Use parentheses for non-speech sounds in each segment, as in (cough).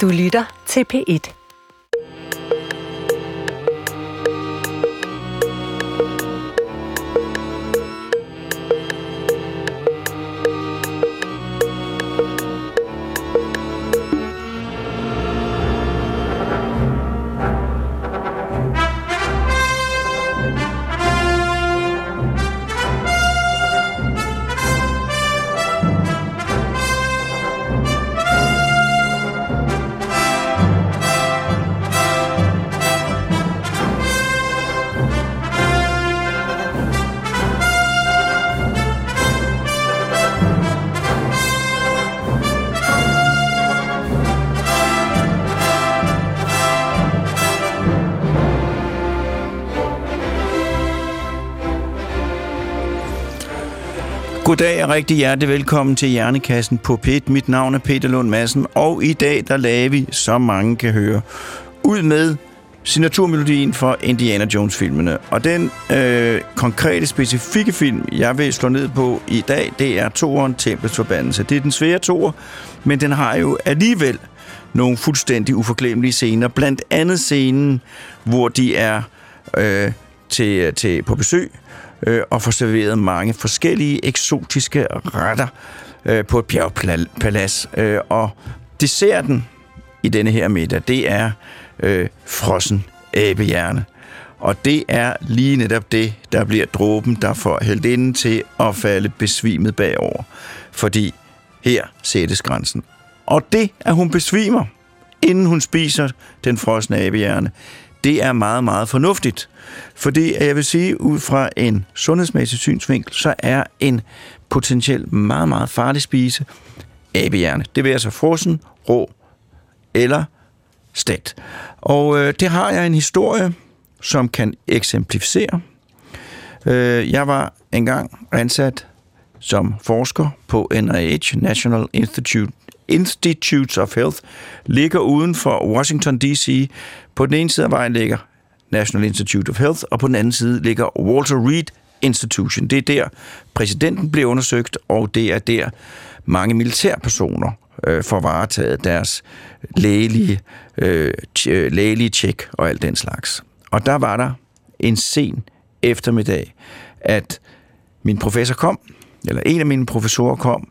Du lytter til P1. Goddag og rigtig hjertelig velkommen til Hjernekassen på PIT. Mit navn er Peter Lund Madsen, og i dag der laver vi, som mange kan høre, ud med signaturmelodien for Indiana Jones-filmene. Og den øh, konkrete, specifikke film, jeg vil slå ned på i dag, det er toeren Templets Forbandelse. Det er den svære toer, men den har jo alligevel nogle fuldstændig uforglemmelige scener. Blandt andet scenen, hvor de er øh, til, til, på besøg øh, og får serveret mange forskellige eksotiske retter øh, på et bjergpalads. Øh, og desserten i denne her middag, det er øh, frossen abehjerne. Og det er lige netop det, der bliver dråben, der får heldinden til at falde besvimet bagover. Fordi her sættes grænsen. Og det, at hun besvimer, inden hun spiser den frosne abehjerne, det er meget, meget fornuftigt. Fordi jeg vil sige, ud fra en sundhedsmæssig synsvinkel, så er en potentielt meget, meget farlig spise abehjerne. Det vil altså frossen, rå eller stegt. Og øh, det har jeg en historie, som kan eksemplificere. Øh, jeg var engang ansat som forsker på NIH, National Institute Institutes of Health, ligger uden for Washington D.C. På den ene side af vejen ligger National Institute of Health, og på den anden side ligger Walter Reed Institution. Det er der, præsidenten blev undersøgt, og det er der, mange militærpersoner øh, får varetaget deres lægelige, øh, tj- lægelige tjek og alt den slags. Og der var der en sen eftermiddag, at min professor kom, eller en af mine professorer kom,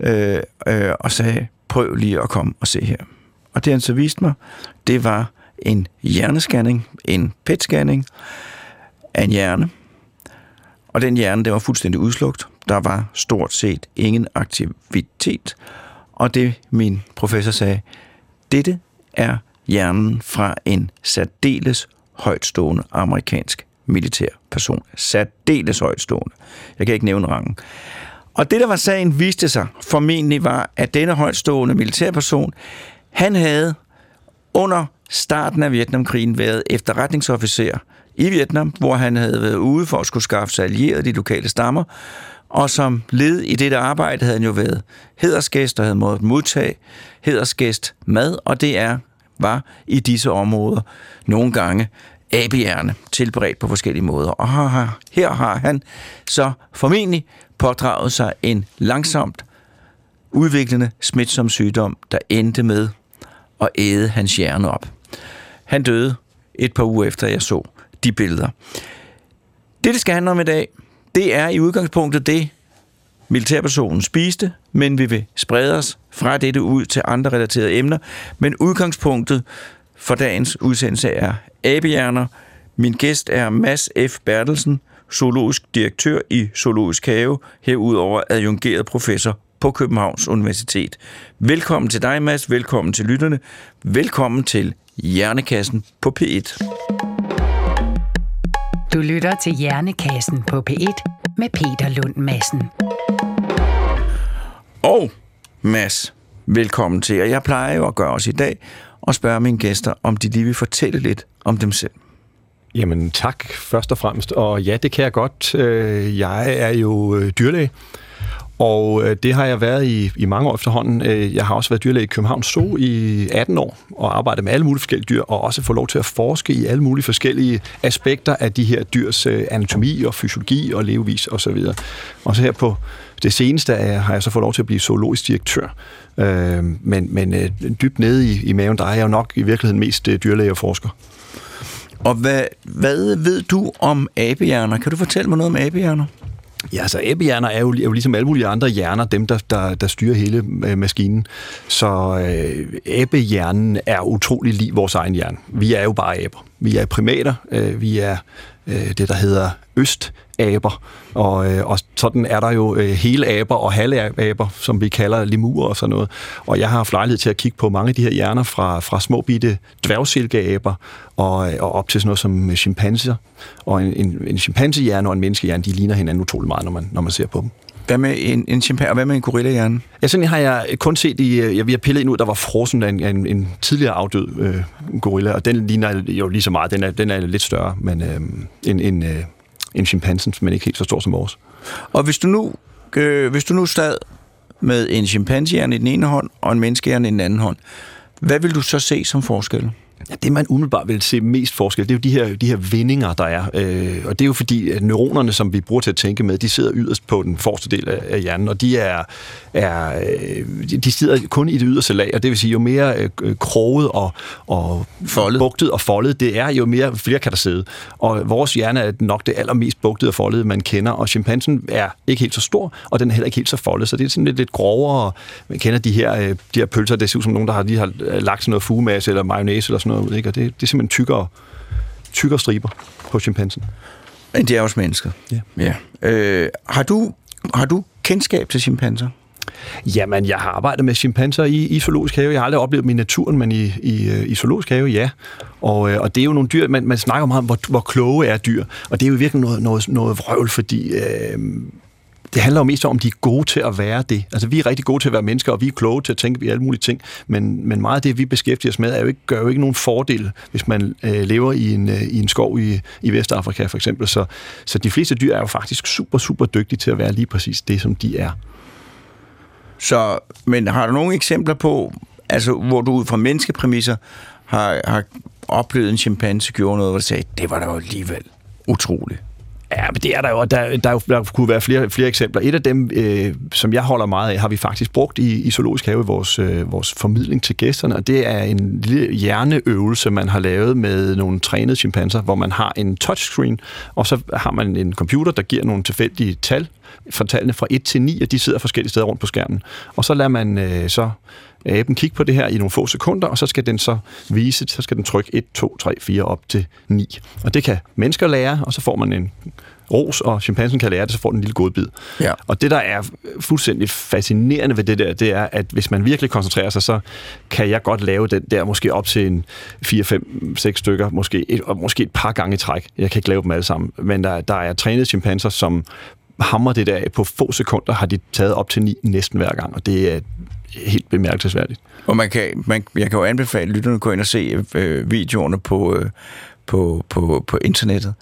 øh, øh, og sagde, prøv lige at komme og se her. Og det han så viste mig, det var en hjernescanning, en PET-scanning af en hjerne. Og den hjerne, der var fuldstændig udslugt. Der var stort set ingen aktivitet. Og det min professor sagde, dette er hjernen fra en særdeles højtstående amerikansk militær person. Særdeles højtstående. Jeg kan ikke nævne rangen. Og det, der var sagen, viste sig formentlig var, at denne højtstående militærperson, han havde under starten af Vietnamkrigen været efterretningsofficer i Vietnam, hvor han havde været ude for at skulle skaffe sig allierede de lokale stammer, og som led i dette arbejde havde han jo været hedersgæst og havde måttet modtage hedersgæst mad, og det er var i disse områder nogle gange abehjerne tilberedt på forskellige måder. Og her har han så formentlig pådraget sig en langsomt udviklende smitsom sygdom, der endte med at æde hans hjerne op. Han døde et par uger efter, jeg så de billeder. Det, det skal handle om i dag, det er i udgangspunktet det, militærpersonen spiste, men vi vil sprede os fra dette ud til andre relaterede emner. Men udgangspunktet for dagens udsendelse er abehjerner. Min gæst er Mads F. Bertelsen, zoologisk direktør i Zoologisk Have, herudover adjungeret professor på Københavns Universitet. Velkommen til dig, Mads. Velkommen til lytterne. Velkommen til Hjernekassen på P1. Du lytter til Hjernekassen på P1 med Peter Lund Madsen. Og Mads, velkommen til. Og jeg plejer jo at gøre os i dag og spørge mine gæster, om de lige vil fortælle lidt om dem selv. Jamen tak først og fremmest, og ja, det kan jeg godt. Øh, jeg er jo øh, dyrlæge, Og øh, det har jeg været i, i mange år efterhånden. Jeg har også været dyrlæge i København Zoo i 18 år, og arbejdet med alle mulige forskellige dyr, og også få lov til at forske i alle mulige forskellige aspekter af de her dyrs anatomi og fysiologi og levevis osv. Og så her på det seneste er, har jeg så fået lov til at blive zoologisk direktør. Øh, men men øh, dybt nede i, i maven, der er jeg jo nok i virkeligheden mest øh, dyrlæge og forsker. Og hvad, hvad ved du om abehjerner? Kan du fortælle mig noget om abehjerner? Ja, altså abehjerner er jo, er jo ligesom alle mulige andre hjerner, dem der, der, der styrer hele øh, maskinen. Så øh, abehjernen er utrolig lige vores egen hjerne. Vi er jo bare aber. Vi er primater, øh, vi er øh, det, der hedder østaber, og, øh, og sådan er der jo øh, hele aber og halve aber, som vi kalder lemurer og sådan noget. Og jeg har haft lejlighed til at kigge på mange af de her hjerner fra, fra små bitte dværgsilkeaber og, og op til sådan noget som chimpanser. Og en, en, en chimpansehjerne og en menneskehjerne, de ligner hinanden utrolig meget, når man, når man ser på dem. Hvad med en, en chimpanse, og hvad med en gorillahjerne? Ja, sådan har jeg kun set i, jeg, vi har pillet ind ud, der var frossen af en, en, en tidligere afdød øh, gorilla, og den ligner jo lige så meget, den er, den er lidt større, men øh, en, en, øh, en chimpansen, men ikke helt så stor som vores. Og hvis du nu, øh, hvis du nu stad med en chimpansehjerne i den ene hånd, og en menneskehjerne i den anden hånd, hvad vil du så se som forskel? Ja, det, man umiddelbart vil se mest forskel, det er jo de her, de her vindinger, der er. Øh, og det er jo fordi, at neuronerne, som vi bruger til at tænke med, de sidder yderst på den forreste del af, hjernen, og de er, er øh, de sidder kun i det yderste lag, og det vil sige, jo mere øh, kroget og, og foldet. bugtet og foldet det er, jo mere flere kan der sidde. Og vores hjerne er nok det allermest bugtede og foldede, man kender, og chimpansen er ikke helt så stor, og den er heller ikke helt så foldet, så det er sådan lidt, lidt grovere. Man kender de her, øh, de her pølser, det ser ud som nogen, der har, de har lagt sådan noget fugemasse eller mayonnaise eller sådan noget ud, ikke? og det, det er simpelthen tykkere, tykkere striber på chimpansen. Men det er også mennesker. Ja. ja. Øh, har, du, har du kendskab til chimpanser? Jamen, jeg har arbejdet med chimpanser i, i zoologisk have. Jeg har aldrig oplevet dem i naturen, men i, i, i zoologisk have, ja. Og, øh, og det er jo nogle dyr, man, man snakker meget om, hvor, hvor kloge er dyr. Og det er jo virkelig noget, noget, noget vrøvl, fordi øh, det handler jo mest om, om de er gode til at være det. Altså, vi er rigtig gode til at være mennesker, og vi er kloge til at tænke på alle mulige ting, men, men meget af det, vi beskæftiger os med, er jo ikke, gør jo ikke nogen fordel, hvis man øh, lever i en, øh, i en skov i, i Vestafrika, for eksempel. Så, så de fleste dyr er jo faktisk super, super dygtige til at være lige præcis det, som de er. Så, men har du nogle eksempler på, altså, hvor du ud fra menneskepræmisser har, har oplevet en chimpanse gjorde noget, hvor du sagde, det var da jo alligevel utroligt? Ja, men det er der jo, der, der, der kunne være flere, flere eksempler. Et af dem, øh, som jeg holder meget af, har vi faktisk brugt i, i Zoologisk Have i vores, øh, vores formidling til gæsterne, og det er en lille hjerneøvelse, man har lavet med nogle trænede chimpanser, hvor man har en touchscreen, og så har man en computer, der giver nogle tilfældige tal, fra tallene fra 1 til 9, og de sidder forskellige steder rundt på skærmen. Og så lader man øh, så aben kigge på det her i nogle få sekunder, og så skal den så vise, så skal den trykke 1, 2, 3, 4 op til 9. Og det kan mennesker lære, og så får man en ros, og chimpansen kan lære det, så får den en lille godbid. Ja. Og det, der er fuldstændig fascinerende ved det der, det er, at hvis man virkelig koncentrerer sig, så kan jeg godt lave den der måske op til en 4, 5, 6 stykker, måske et, og måske et par gange i træk. Jeg kan ikke lave dem alle sammen. Men der, der er trænede chimpanser, som hammer det der på få sekunder, har de taget op til 9 næsten hver gang, og det er helt bemærkelsesværdigt. Og man kan, man, jeg kan jo anbefale lytterne at gå ind og se øh, videoerne på, øh, på, på, på internettet.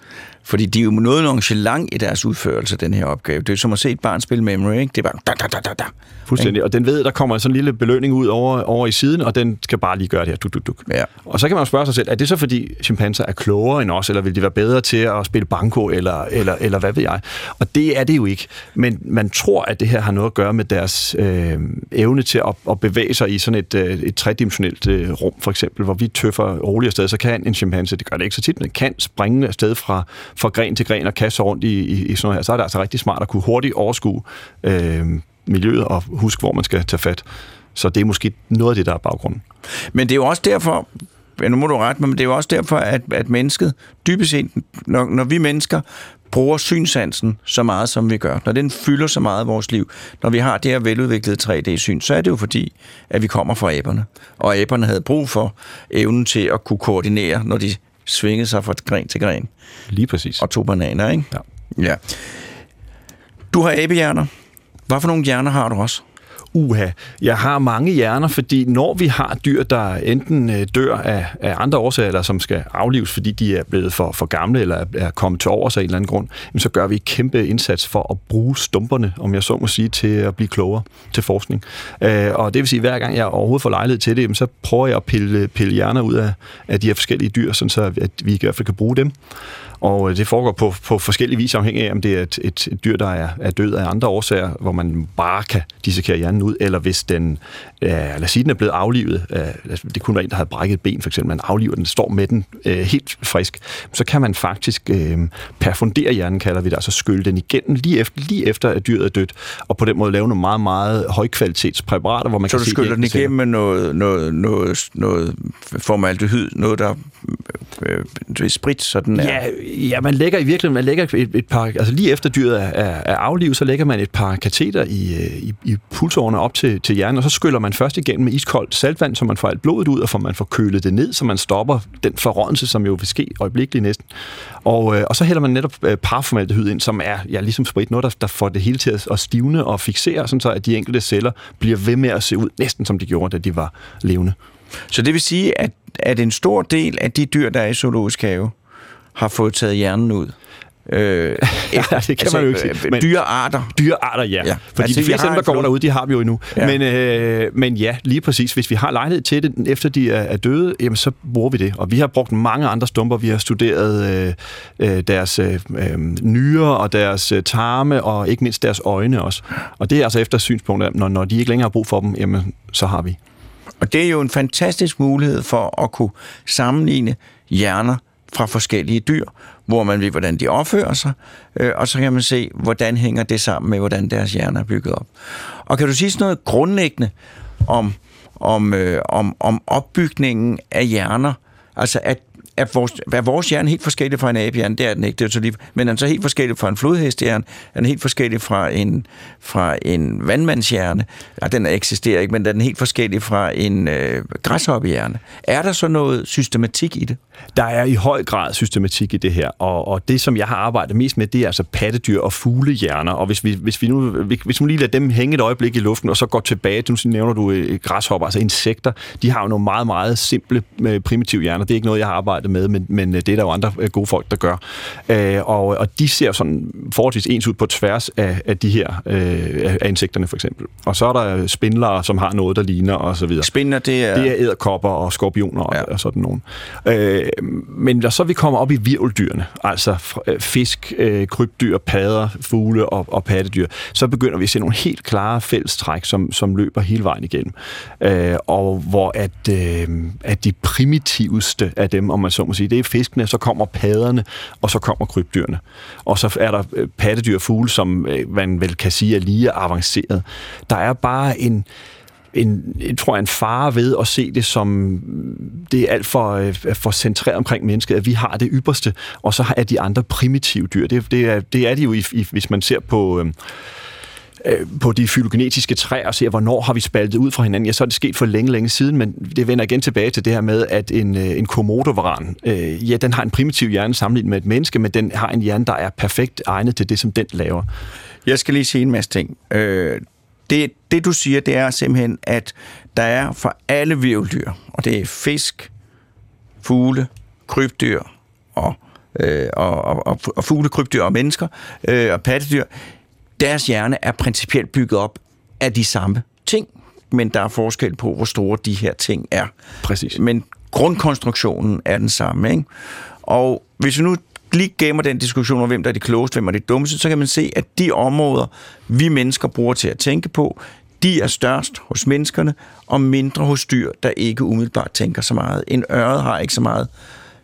Fordi de er jo noget nonchalant i deres udførelse, den her opgave. Det er som at se et barn spille memory, ikke? Det er bare da, da, da, da, da. Fuldstændig. Og den ved, der kommer sådan en lille belønning ud over, over i siden, og den skal bare lige gøre det her. Duk, duk, duk. Ja. Og så kan man jo spørge sig selv, er det så fordi chimpanser er klogere end os, eller vil de være bedre til at spille banko, eller, eller, eller hvad ved jeg? Og det er det jo ikke. Men man tror, at det her har noget at gøre med deres øh, evne til at, at bevæge sig i sådan et, øh, et tredimensionelt øh, rum, for eksempel, hvor vi tøffer roligt afsted, så kan en chimpanse, det gør det ikke så tit, men kan springe afsted fra, fra gren til gren og kaste rundt i, i, i sådan noget her. Så er det altså rigtig smart at kunne hurtigt overskue øh, miljøet og huske, hvor man skal tage fat. Så det er måske noget af det, der er baggrunden. Men det er jo også derfor, nu må du rette mig, men det er jo også derfor, at, at mennesket, dybest set, når, når vi mennesker bruger synsansen så meget, som vi gør, når den fylder så meget af vores liv, når vi har det her veludviklede 3D-syn, så er det jo fordi, at vi kommer fra aberne. Og aberne havde brug for evnen til at kunne koordinere, når de svingede sig fra gren til gren. Lige præcis. Og to bananer, ikke? Ja. ja. Du har abehjerner. Hvad for nogle hjerner har du også? Uha, jeg har mange hjerner, fordi når vi har dyr, der enten øh, dør af, af andre årsager, eller som skal aflives, fordi de er blevet for, for gamle, eller er kommet til over sig af en eller anden grund, så gør vi en kæmpe indsats for at bruge stumperne, om jeg så må sige, til at blive klogere til forskning. Øh, og det vil sige, at hver gang jeg overhovedet får lejlighed til det, så prøver jeg at pille, pille hjerner ud af, af de her forskellige dyr, sådan så at vi i hvert fald kan bruge dem. Og øh, det foregår på, på forskellige vis, afhængig af, om det er et, et, et dyr, der er, er død af andre årsager, hvor man bare kan dissekere hjernen ud, eller hvis den, øh, lad os sige, den er blevet aflivet, øh, det kunne være en, der havde brækket et ben, for eksempel, man afliver den, står med den øh, helt frisk, så kan man faktisk øh, perfundere hjernen, kalder vi det, altså skylle den igennem lige efter, lige efter at dyret er dødt, og på den måde lave nogle meget, meget højkvalitetspræparater, hvor man så kan du skyller den igennem med noget, noget, noget, noget formaldehyd, noget, der øh, øh, sprit, så den er... Ja, ja, man lægger i virkeligheden, man lægger et, et par, altså lige efter dyret er, er, aflivet, så lægger man et par kateter i, øh, i, i pulsårene op til, til hjernen, og så skyller man først igennem med iskoldt saltvand, så man får alt blodet ud, og får man får kølet det ned, så man stopper den forrådnelse, som jo vil ske øjeblikkeligt næsten. Og, øh, og så hælder man netop øh, parformaldehyd ind, som er ja, ligesom sprit, noget, der, der får det hele til at, at stivne og fixere, sådan så at de enkelte celler bliver ved med at se ud, næsten som de gjorde, da de var levende. Så det vil sige, at, at en stor del af de dyr, der er i zoologisk have, har fået taget hjernen ud. Øh, ja, det kan altså, man jo ikke sige. Øh, men, dyrearter. Dyrearter, ja. ja. Fordi altså, de fleste af dem, der går derude, de har vi jo endnu. Ja. Men, øh, men ja, lige præcis. Hvis vi har lejlighed til det, efter de er, er døde, jamen, så bruger vi det. Og vi har brugt mange andre stumper. Vi har studeret øh, øh deres øh, øh, nyrer og deres øh, tarme, og ikke mindst deres øjne også. Og det er altså efter synspunktet, når, når de ikke længere har brug for dem, jamen, så har vi. Og det er jo en fantastisk mulighed for at kunne sammenligne hjerner fra forskellige dyr, hvor man ved, hvordan de opfører sig, øh, og så kan man se, hvordan hænger det sammen med, hvordan deres hjerne er bygget op. Og kan du sige sådan noget grundlæggende om, om, øh, om, om opbygningen af hjerner? Altså, at er vores, er vores hjerne helt forskellig fra en abehjerne? Det er den ikke, det er så lige, men den er så helt forskellig fra en flodhesthjerne, den er helt forskellig fra en, fra en vandmandshjerne. Ja, den eksisterer ikke, men den er helt forskellig fra en øh, græshoppehjerne. Er der så noget systematik i det? Der er i høj grad systematik i det her, og, og det, som jeg har arbejdet mest med, det er altså pattedyr og fuglehjerner, og hvis vi, hvis vi nu hvis man lige lader dem hænge et øjeblik i luften, og så går tilbage, nu nævner du øh, græshopper, altså insekter, de har jo nogle meget, meget simple øh, primitive hjerner. Det er ikke noget, jeg har arbejdet med, men, men øh, det er der jo andre gode folk, der gør. og, og de ser sådan forholdsvis ens ud på tværs af, af de her af insekterne, for eksempel. Og så er der spindlere, som har noget, der ligner, og så videre. Spindler, det er... Det er æderkopper og skorpioner ja. og, og sådan nogen. Øh, men når så vi kommer op i virveldyrene, altså øh, fisk, øh, krybdyr, padder, fugle og, og pattedyr, så begynder vi at se nogle helt klare fællestræk, som, som løber hele vejen igennem. Øh, og hvor at, øh, at de primitivste af dem, om man så må sige, det er fiskene, så kommer padderne, og så kommer krybdyrene. Og så er der øh, pattedyr og fugle, som øh, man vel kan sige er lige avanceret. Der er bare en en, jeg tror jeg, en fare ved at se det som, mm, det er alt for, øh, for centreret omkring mennesket, at vi har det ypperste, og så er de andre primitive dyr. Det, det, er, det er de jo, i, i, hvis man ser på... Øh, øh, på de fylogenetiske træer og ser, hvornår har vi spaltet ud fra hinanden, ja, så er det sket for længe, længe siden, men det vender igen tilbage til det her med, at en, øh, en komodovaran, øh, ja, den har en primitiv hjerne sammenlignet med et menneske, men den har en hjerne, der er perfekt egnet til det, som den laver. Jeg skal lige sige en masse ting. Øh, det, det du siger, det er simpelthen, at der er for alle virveldyr, og det er fisk, fugle, krybdyr og, øh, og, og, og fugle, krybdyr og mennesker øh, og pattedyr, deres hjerne er principielt bygget op af de samme ting, men der er forskel på, hvor store de her ting er. Præcis. Men grundkonstruktionen er den samme. Ikke? Og hvis vi nu lige gemmer den diskussion om, hvem der er det klogeste, hvem er det dummeste, så kan man se, at de områder, vi mennesker bruger til at tænke på, de er størst hos menneskerne, og mindre hos dyr, der ikke umiddelbart tænker så meget. En øret har ikke så meget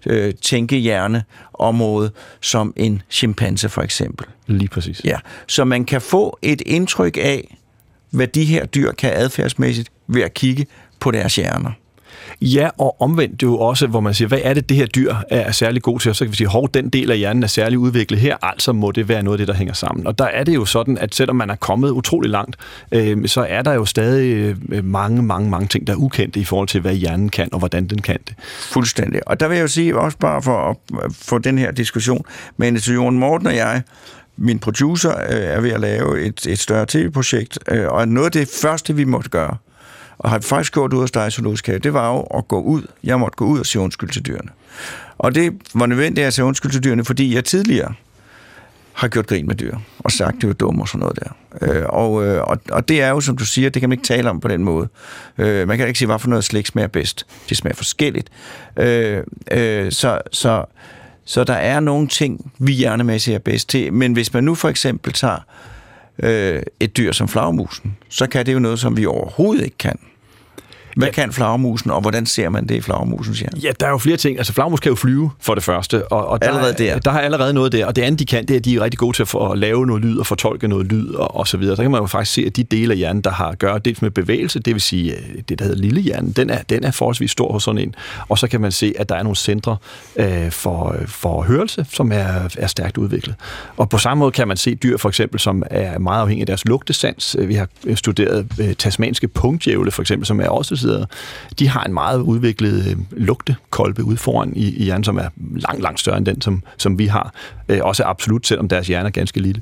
øh, tænkehjerne område som en chimpanse for eksempel. Lige præcis. Ja, så man kan få et indtryk af, hvad de her dyr kan adfærdsmæssigt ved at kigge på deres hjerner. Ja, og omvendt jo også, hvor man siger, hvad er det, det her dyr er særlig god til? Og så kan vi sige, hov, den del af hjernen er særlig udviklet her, altså må det være noget af det, der hænger sammen. Og der er det jo sådan, at selvom man er kommet utrolig langt, øh, så er der jo stadig øh, mange, mange, mange ting, der er ukendte i forhold til, hvad hjernen kan, og hvordan den kan det. Fuldstændig. Og der vil jeg jo sige, også bare for at øh, få den her diskussion, men til Morten og jeg, min producer øh, er ved at lave et, et større tv-projekt, øh, og noget af det første, vi måtte gøre, og har faktisk gjort ud af dig zoologisk have, det var jo at gå ud. Jeg måtte gå ud og sige undskyld til dyrene. Og det var nødvendigt at sige undskyld til dyrene, fordi jeg tidligere har gjort grin med dyr, og sagt, det var dumt og sådan noget der. Øh, og, øh, og, og det er jo, som du siger, det kan man ikke tale om på den måde. Øh, man kan ikke sige, hvad for noget slik smager bedst. Det smager forskelligt. Øh, øh, så, så, så der er nogle ting, vi hjernemæssigt er bedst til. Men hvis man nu for eksempel tager øh, et dyr som flagmusen, så kan det jo noget, som vi overhovedet ikke kan. Hvad ja. kan flagermusen, og hvordan ser man det i flagermusens hjerne? Ja, der er jo flere ting. Altså, flagermus kan jo flyve, for det første. Og, og der, allerede der. Der har allerede noget der. Og det andet, de kan, det er, at de er rigtig gode til at, få, at lave noget lyd og fortolke noget lyd og, og så videre. Så kan man jo faktisk se, at de dele af hjernen, der har at gøre dels med bevægelse, det vil sige, øh, det der hedder lille hjernen, den er, den er forholdsvis stor hos sådan en. Og så kan man se, at der er nogle centre øh, for, for hørelse, som er, er stærkt udviklet. Og på samme måde kan man se dyr, for eksempel, som er meget afhængige af deres lugtesans. Vi har studeret øh, tasmanske punktdjævle, for eksempel, som er også de har en meget udviklet øh, lugtekolbe ude foran i, i hjernen, som er langt, langt større end den, som, som vi har. Øh, også absolut, selvom deres hjerne er ganske lille.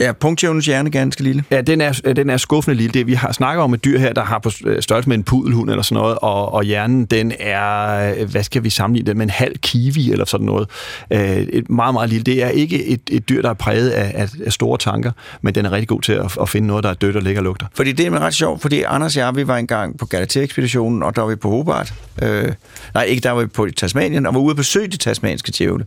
Ja, punktjævnens hjerne er ganske lille. Ja, den er, den er skuffende lille. Det, vi har snakket om et dyr her, der har på øh, størrelse med en pudelhund eller sådan noget, og, og hjernen, den er, øh, hvad skal vi sammenligne den med, en halv kiwi eller sådan noget. Øh, et meget, meget lille. Det er ikke et, et dyr, der er præget af, af, af store tanker, men den er rigtig god til at, at finde noget, der er dødt og ligger og lugter. Fordi det er ret sjovt, fordi Anders og jeg, vi var engang på Galatea-ekspeditionen, og der var vi på Hobart. Øh, nej, ikke der var vi på Tasmanien, og var ude at besøge de tasmanske djævle.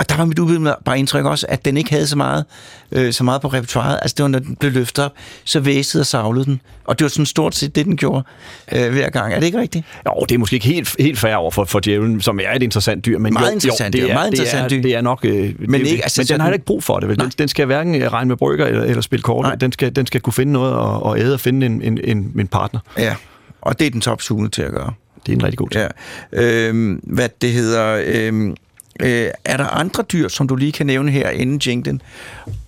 Og der var mit bare indtryk også, at den ikke havde så meget, øh, så meget på repertoireet. Altså det var, når den blev løftet op, så væsede og savlede den. Og det var sådan stort set det, den gjorde øh, hver gang. Er det ikke rigtigt? Jo, det er måske ikke helt, helt færre over for, for djævlen, som er et interessant dyr. Men meget jo, interessant jo, dyr. er, meget interessant det er, dyr. Det er nok... Øh, men det, ikke, altså, men den har ikke brug for det. Vel? Den, den skal hverken øh, regne med brygger eller, eller spille kort. Den skal, den skal kunne finde noget og, og æde og finde en, en, en, en partner. Ja, og det er den topsugende til at gøre. Det er en rigtig god ting. Ja. Øhm, hvad det hedder... Øhm, Øh, er der andre dyr, som du lige kan nævne her inden jinglen,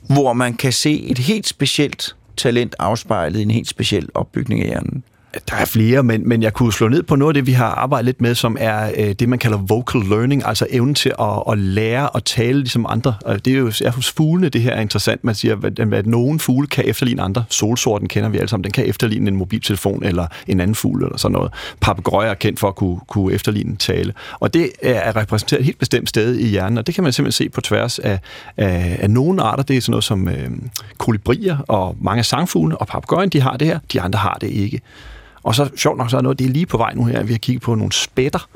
hvor man kan se et helt specielt talent afspejlet i en helt speciel opbygning af hjernen? Der er flere, men, men jeg kunne slå ned på noget af det, vi har arbejdet lidt med, som er øh, det, man kalder vocal learning, altså evnen til at, at lære at tale ligesom andre. Og det er jo er hos fuglene, det her er interessant. Man siger, at, at nogen fugle kan efterligne andre. Solsorten kender vi alle sammen. Den kan efterligne en mobiltelefon eller en anden fugl eller sådan noget. Papagøjer er kendt for at kunne, kunne efterligne tale. Og det er repræsenteret et helt bestemt sted i hjernen, og det kan man simpelthen se på tværs af, af, af nogle arter. Det er sådan noget som øh, kolibrier og mange sangfugle, og papagøjen, de har det her, de andre har det ikke. Og så sjovt nok, så er noget, det er lige på vej nu her, vi har kigget på nogle spætter.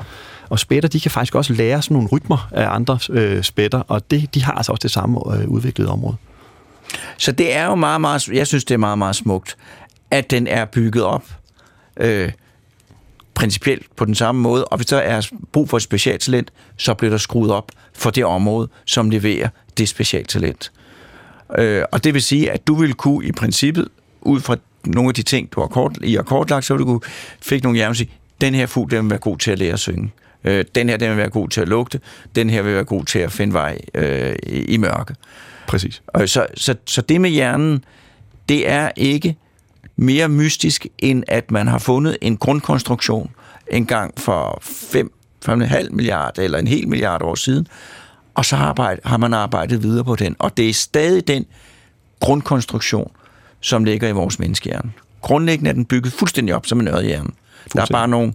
Og spætter, de kan faktisk også lære sådan nogle rytmer af andre øh, spætter, og det, de har altså også det samme øh, udviklede område. Så det er jo meget, meget, jeg synes, det er meget, meget smukt, at den er bygget op øh, principielt på den samme måde, og hvis der er brug for et specialtalent, så bliver der skruet op for det område, som leverer det specialtalent. Øh, og det vil sige, at du vil kunne i princippet, ud fra nogle af de ting, du har kort, I har kortlagt, så vil du kunne fik nogle hjerner sige, den her fugl, den vil være god til at lære at synge. Øh, den her, den vil være god til at lugte. Den her vil være god til at finde vej øh, i, i mørke. Præcis. Og så, så, så det med hjernen, det er ikke mere mystisk, end at man har fundet en grundkonstruktion en gang for 5, 5,5 milliard eller en hel milliard år siden, og så har, arbejde, har man arbejdet videre på den. Og det er stadig den grundkonstruktion, som ligger i vores menneskehjerne. Grundlæggende er den bygget fuldstændig op som en ørehjerne. Der er bare nogle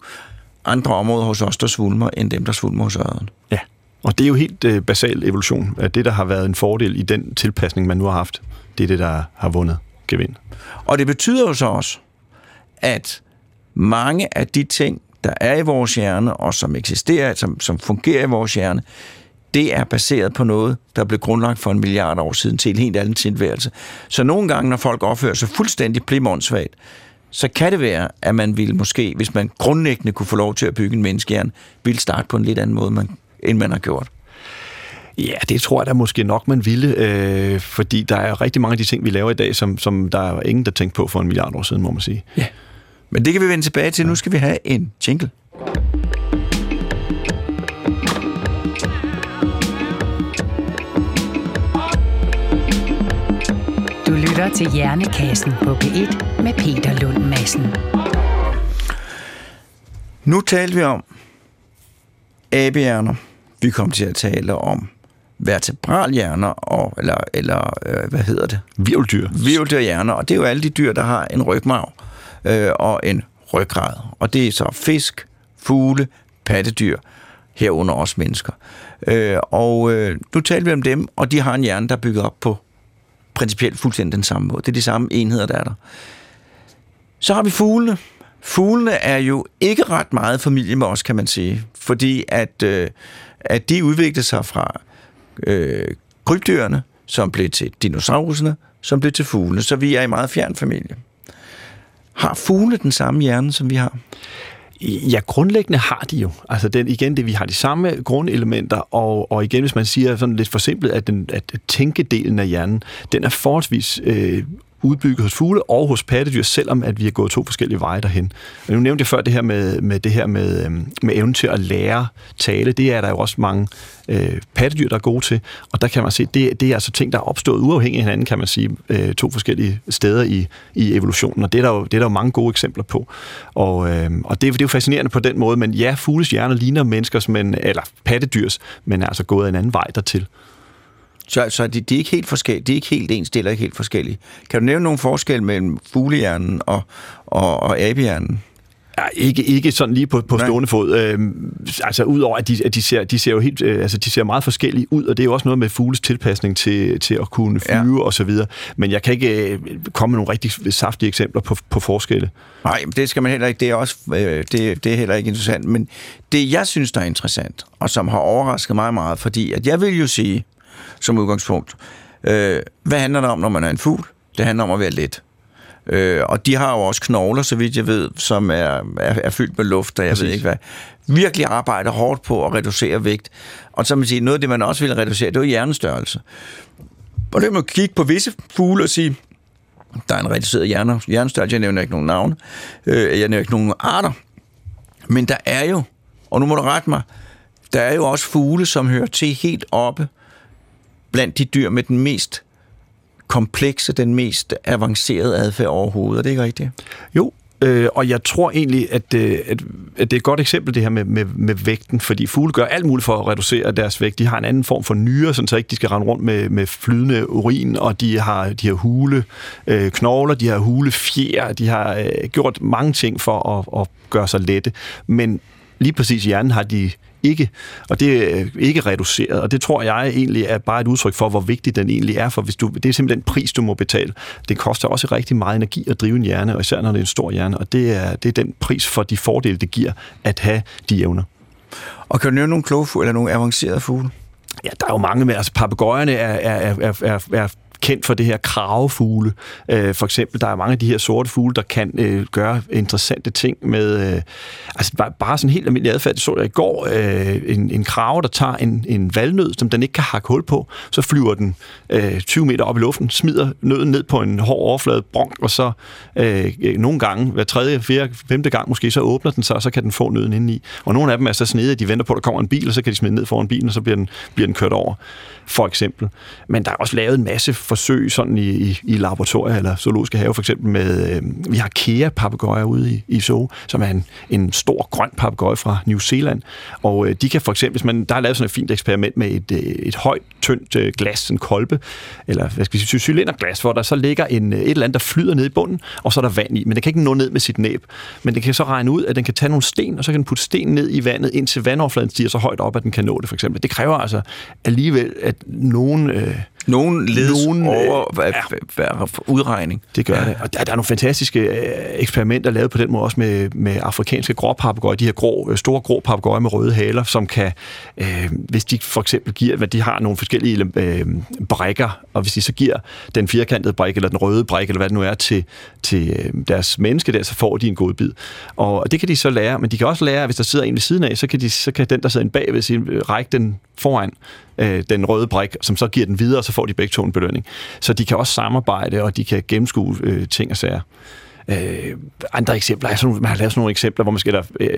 andre områder hos os, der svulmer, end dem, der svulmer hos øret. Ja, og det er jo helt øh, basal evolution. Det, der har været en fordel i den tilpasning, man nu har haft, det er det, der har vundet gevind. Og det betyder jo så også, at mange af de ting, der er i vores hjerne, og som eksisterer, som, som fungerer i vores hjerne, det er baseret på noget, der blev grundlagt for en milliard år siden til en helt anden tilværelse. Så nogle gange, når folk opfører sig fuldstændig plimondsvagt, så kan det være, at man ville måske, hvis man grundlæggende kunne få lov til at bygge en menneskehjerne, ville starte på en lidt anden måde, man, end man har gjort. Ja, det tror jeg da måske nok, man ville, øh, fordi der er rigtig mange af de ting, vi laver i dag, som, som der er ingen, der tænkte på for en milliard år siden, må man sige. Ja, men det kan vi vende tilbage til. Nu skal vi have en jingle. Lytter til Hjernekassen på P1 med Peter Lund Madsen. Nu taler vi om abehjerner. Vi kommer til at tale om vertebralhjerner, og, eller, eller øh, hvad hedder det? Virveldyr. Virveldyrhjerner, og det er jo alle de dyr, der har en rygmarv øh, og en ryggrad. Og det er så fisk, fugle, pattedyr, herunder også mennesker. Øh, og øh, nu taler vi om dem, og de har en hjerne, der er bygget op på principielt fuldstændig den samme måde. Det er de samme enheder, der er der. Så har vi fuglene. Fuglene er jo ikke ret meget familie med os, kan man sige. Fordi at, øh, at de udviklede sig fra øh, krybdyrene, som blev til dinosaurerne, som blev til fuglene. Så vi er i meget fjern familie. Har fuglene den samme hjerne, som vi har? Ja, grundlæggende har de jo. Altså den, igen, det, vi har de samme grundelementer, og, og igen, hvis man siger sådan lidt forsimplet, at, den, at tænkedelen af hjernen, den er forholdsvis øh, udbygget hos fugle og hos pattedyr, selvom at vi har gået to forskellige veje derhen. Men nu nævnte jeg før det her med, med det her med, øhm, med evnen til at lære tale. Det er der jo også mange øh, pattedyr, der er gode til. Og der kan man se, det, det er altså ting, der er opstået uafhængigt af hinanden, kan man sige, øh, to forskellige steder i, i evolutionen. Og det er, der jo, det er der jo mange gode eksempler på. Og, øh, og det, det er jo fascinerende på den måde, men ja, fugles hjerner ligner menneskers, men, eller pattedyrs, men er altså gået en anden vej dertil. Så, så de, de, er ikke helt forskellige, de er ikke helt ens, eller ikke helt forskellige. Kan du nævne nogle forskel mellem fuglehjernen og, og, og abehjernen? Ja, ikke, ikke sådan lige på, på stående fod. Øhm, altså udover at de, at de ser, de ser jo helt, øh, altså de ser meget forskellige ud, og det er jo også noget med fugles tilpasning til, til at kunne flyve ja. og så videre. Men jeg kan ikke øh, komme med nogle rigtig saftige eksempler på, på forskelle. Nej, det skal man heller ikke. Det er også øh, det, det er heller ikke interessant. Men det jeg synes der er interessant, og som har overrasket mig meget, fordi at jeg vil jo sige, som udgangspunkt. Øh, hvad handler det om, når man er en fugl? Det handler om at være let. Øh, og de har jo også knogler, så vidt jeg ved, som er, er, er fyldt med luft, og jeg Præcis. ved ikke hvad. Virkelig arbejder hårdt på at reducere vægt. Og så man sige, noget af det, man også vil reducere, det er hjernestørrelse. Og det kan man kigge på visse fugle og sige, der er en reduceret hjerne, hjernestørrelse, jeg nævner ikke nogen navne, øh, jeg nævner ikke nogen arter, men der er jo, og nu må du rette mig, der er jo også fugle, som hører til helt oppe blandt de dyr med den mest komplekse, den mest avancerede adfærd overhovedet. Er det ikke rigtigt? Jo, Øh, og jeg tror egentlig, at, øh, at, at det er et godt eksempel, det her med, med, med vægten, fordi fugle gør alt muligt for at reducere deres vægt. De har en anden form for nyre, så ikke de skal rende rundt med, med flydende urin, og de har, de har hule øh, knogler, de har hule fjer, de har øh, gjort mange ting for at, at gøre sig lette. Men lige præcis hjernen har de ikke, og det er ikke reduceret, og det tror jeg egentlig er bare et udtryk for, hvor vigtig den egentlig er, for hvis du, det er simpelthen den pris, du må betale. Det koster også rigtig meget energi at drive en hjerne, og især når det er en stor hjerne, og det er, det er den pris for de fordele, det giver at have de evner. Og kan du nævne nogle kloge fugle, eller nogle avancerede fugle? Ja, der er jo mange med, altså papegøjerne er, er, er, er, er kendt for det her kravefugle. Øh, for eksempel, der er mange af de her sorte fugle, der kan øh, gøre interessante ting med, øh, altså bare, bare sådan helt almindelig adfærd. Det så jeg i går, øh, en, en krave, der tager en, en valnød, som den ikke kan hakke hul på, så flyver den øh, 20 meter op i luften, smider nøden ned på en hård overflade, bronk, og så øh, øh, nogle gange, hver tredje, fjerde, femte gang måske, så åbner den sig, og så kan den få nøden indeni. Og nogle af dem er så snede, at de venter på, at der kommer en bil, og så kan de smide ned foran bilen, og så bliver den, bliver den kørt over, for eksempel. Men der er også lavet en masse forsøg sådan i, i, i laboratorier eller zoologiske have, for eksempel med, øh, vi har kea papegøjer ude i, i Zoo, som er en, en stor grøn papegøje fra New Zealand, og øh, de kan for eksempel, hvis man, der er lavet sådan et fint eksperiment med et, øh, et højt, tyndt øh, glas, en kolbe, eller hvad skal vi sige, cylinderglas, hvor der så ligger en, øh, et eller andet, der flyder ned i bunden, og så er der vand i, men det kan ikke nå ned med sit næb, men det kan så regne ud, at den kan tage nogle sten, og så kan den putte sten ned i vandet, indtil vandoverfladen stiger så højt op, at den kan nå det, for eksempel. Det kræver altså alligevel, at nogen... Øh, nogen ledes nogen, over øh, ja, udregning. Det gør ja. det. Og der, der er nogle fantastiske øh, eksperimenter lavet på den måde også med, med afrikanske gråpapegøjer, de her grå, øh, store grå papegøjer med røde haler, som kan, øh, hvis de for eksempel giver, hvad de har nogle forskellige øh, brækker, og hvis de så giver den firkantede brik, eller den røde brik, eller hvad det nu er, til, til øh, deres menneske der, så får de en god bid. Og det kan de så lære, men de kan også lære, at hvis der sidder en ved siden af, så kan, de, så kan den, der sidder en bagved, sige, række den foran øh, den røde brik, som så giver den videre, og så får de begge to en belønning. Så de kan også samarbejde, og de kan gennemskue øh, ting og sager. Øh, andre eksempler, altså, man har lavet sådan nogle eksempler, hvor man skal der, øh,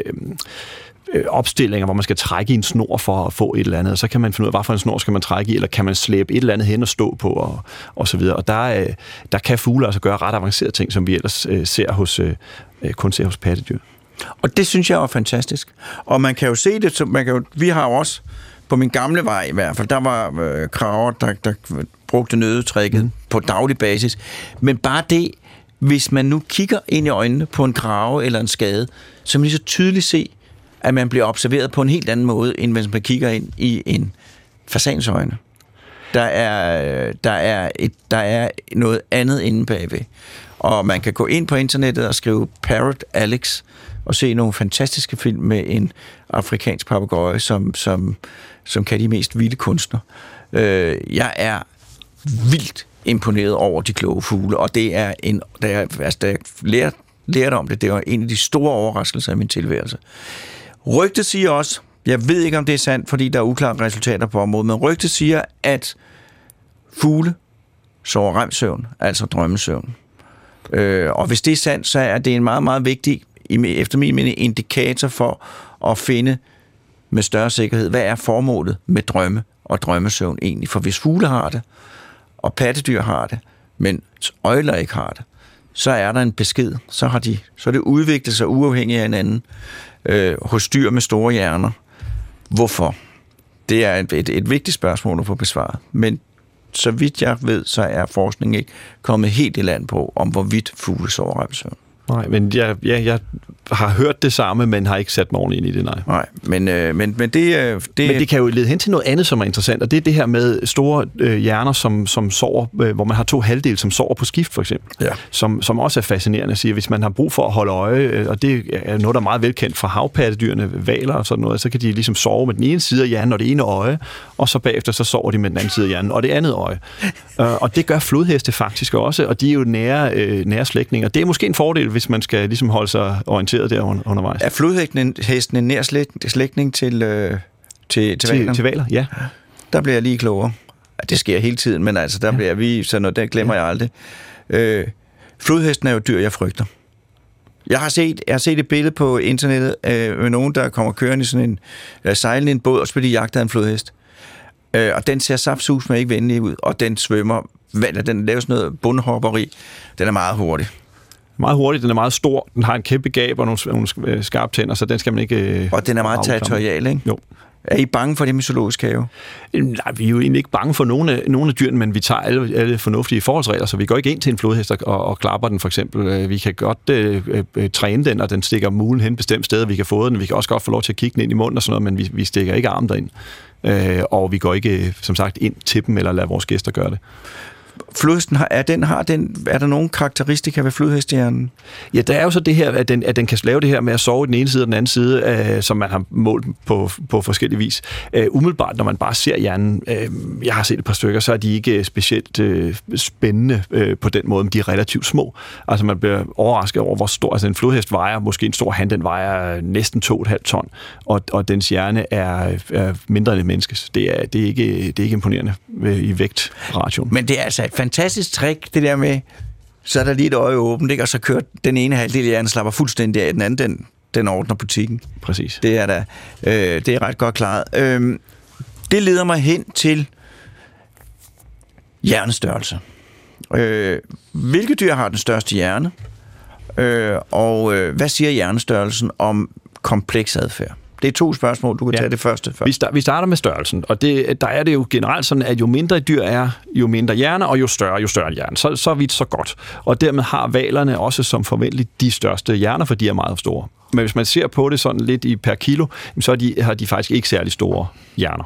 øh, opstillinger, hvor man skal trække i en snor for at få et eller andet, og så kan man finde ud af, hvad for en snor skal man trække i, eller kan man slæbe et eller andet hen og stå på, og, og så videre. Og der, øh, der kan fugle altså gøre ret avancerede ting, som vi ellers øh, ser hos, øh, øh kun ser hos pattedyr. Og det synes jeg er fantastisk. Og man kan jo se det, man kan jo, vi har jo også på min gamle vej i hvert fald, der var øh, kraver, der, der brugte nødetrækket mm. på daglig basis. Men bare det, hvis man nu kigger ind i øjnene på en krave eller en skade, så man lige så tydeligt se, at man bliver observeret på en helt anden måde, end hvis man kigger ind i en fasans øjne. Der er, der, er et, der er noget andet inde bagved. Og man kan gå ind på internettet og skrive Parrot Alex og se nogle fantastiske film med en afrikansk papegøje, som, som, som kan de mest vilde kunstner. Øh, jeg er vildt imponeret over de kloge fugle, og det er en, da jeg, altså, da jeg lærte, lærte om det, det var en af de store overraskelser i min tilværelse. Rygte siger også, jeg ved ikke om det er sandt, fordi der er uklare resultater på området, men rygte siger, at fugle sover remsøvn, altså drømmesøvn. Øh, og hvis det er sandt, så er det en meget, meget vigtig, efter min mening, indikator for at finde med større sikkerhed, hvad er formålet med drømme og drømmesøvn egentlig? For hvis fugle har det, og pattedyr har det, men øjler ikke har det, så er der en besked. Så, har de, så er det udviklet sig uafhængigt af hinanden øh, hos dyr med store hjerner. Hvorfor? Det er et, et, et vigtigt spørgsmål at få besvaret. Men så vidt jeg ved, så er forskningen ikke kommet helt i land på, om hvorvidt fugle sover søvn. Nej, men jeg, ja, jeg har hørt det samme, men har ikke sat mig ordentligt ind i det, nej. Nej, men, øh, men, men det, øh, det... Men det kan jo lede hen til noget andet, som er interessant, og det er det her med store øh, hjerner, som, som sover, øh, hvor man har to halvdele, som sover på skift, for eksempel. Ja. Som, som også er fascinerende at sige, hvis man har brug for at holde øje, øh, og det er noget, der er meget velkendt fra havpattedyrene, valer og sådan noget, så kan de ligesom sove med den ene side af hjernen og det ene øje, og så bagefter så sover de med den anden side af hjernen og det andet øje. øh, og det gør flodheste faktisk også, og de er jo nære, øh, nære slægtninge. Det er måske en fordel, hvis man skal ligesom holde sig orienteret der undervejs. Er flodhesten en nær slægtning til, øh, til, til, til, til valer? Ja. Der bliver jeg lige klogere. Det sker hele tiden, men altså, der ja. bliver vi, så noget, det glemmer ja. jeg aldrig. Øh, flodhesten er jo dyr, jeg frygter. Jeg har set, jeg har set et billede på internettet øh, med nogen, der kommer kørende i sådan en, eller sejlende en båd, og så bliver de jagtet af en flodhest. Øh, og den ser saftsus med ikke venlig ud, og den svømmer, den laver sådan noget bundhopperi. Den er meget hurtig meget hurtig, den er meget stor, den har en kæmpe gab og nogle, nogle øh, skarpe tænder, så den skal man ikke øh, Og den er meget territorial, ikke? Jo. Er I bange for det med zoologisk have? Nej, vi er jo egentlig ikke bange for nogle af, nogle af dyrene, men vi tager alle, alle fornuftige forholdsregler, så vi går ikke ind til en flodhest og, og klapper den for eksempel. Øh, vi kan godt øh, øh, træne den, og den stikker mulen hen bestemt sted, vi kan få den. Vi kan også godt få lov til at kigge den ind i munden og sådan noget, men vi, vi stikker ikke armen derind. Øh, og vi går ikke, som sagt, ind til dem eller lader vores gæster gøre det flodhesten har, er, den, har den, er der nogle karakteristika ved flodhestehjernen? Ja, der er jo så det her, at den, at den kan lave det her med at sove i den ene side og den anden side, øh, som man har målt på, på forskellige vis. Øh, umiddelbart, når man bare ser hjernen, øh, jeg har set et par stykker, så er de ikke specielt øh, spændende øh, på den måde, men de er relativt små. Altså man bliver overrasket over, hvor stor, altså en flodhest vejer, måske en stor hand, den vejer næsten 2,5 ton, og, og dens hjerne er, er mindre end et menneskes. Det er, det er, ikke, det er ikke imponerende øh, i vægtration. Men det er altså et fantastisk trick, det der med, så er der lige et øje åbent, ikke? og så kører den ene halvdel af hjernen slapper fuldstændig af, den anden, den, den ordner butikken. Præcis. Det er da, øh, det er ret godt klaret. Øh, det leder mig hen til hjernestørrelse. Øh, hvilke dyr har den største hjerne? Øh, og øh, hvad siger hjernestørrelsen om kompleks adfærd? Det er to spørgsmål, du kan ja. tage det første først. Vi, start, vi starter med størrelsen, og det, der er det jo generelt sådan, at jo mindre et dyr er, jo mindre hjerne, og jo større, jo større hjerne. Så, så vidt, så godt. Og dermed har valerne også som forventeligt de største hjerner, for de er meget store. Men hvis man ser på det sådan lidt i per kilo, så er de, har de faktisk ikke særlig store hjerner.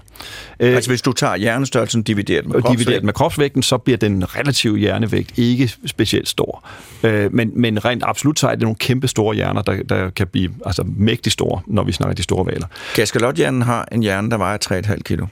Øh, altså hvis du tager hjernestørrelsen divideret med kropsvægten? Divideret med kropsvægten, så bliver den relative hjernevægt ikke specielt stor. Øh, men, men rent absolut så er det nogle kæmpe store hjerner, der, der kan blive altså, mægtig store, når vi snakker de store valer. Kaskelothjernen har en hjerne, der vejer 3,5 kilo.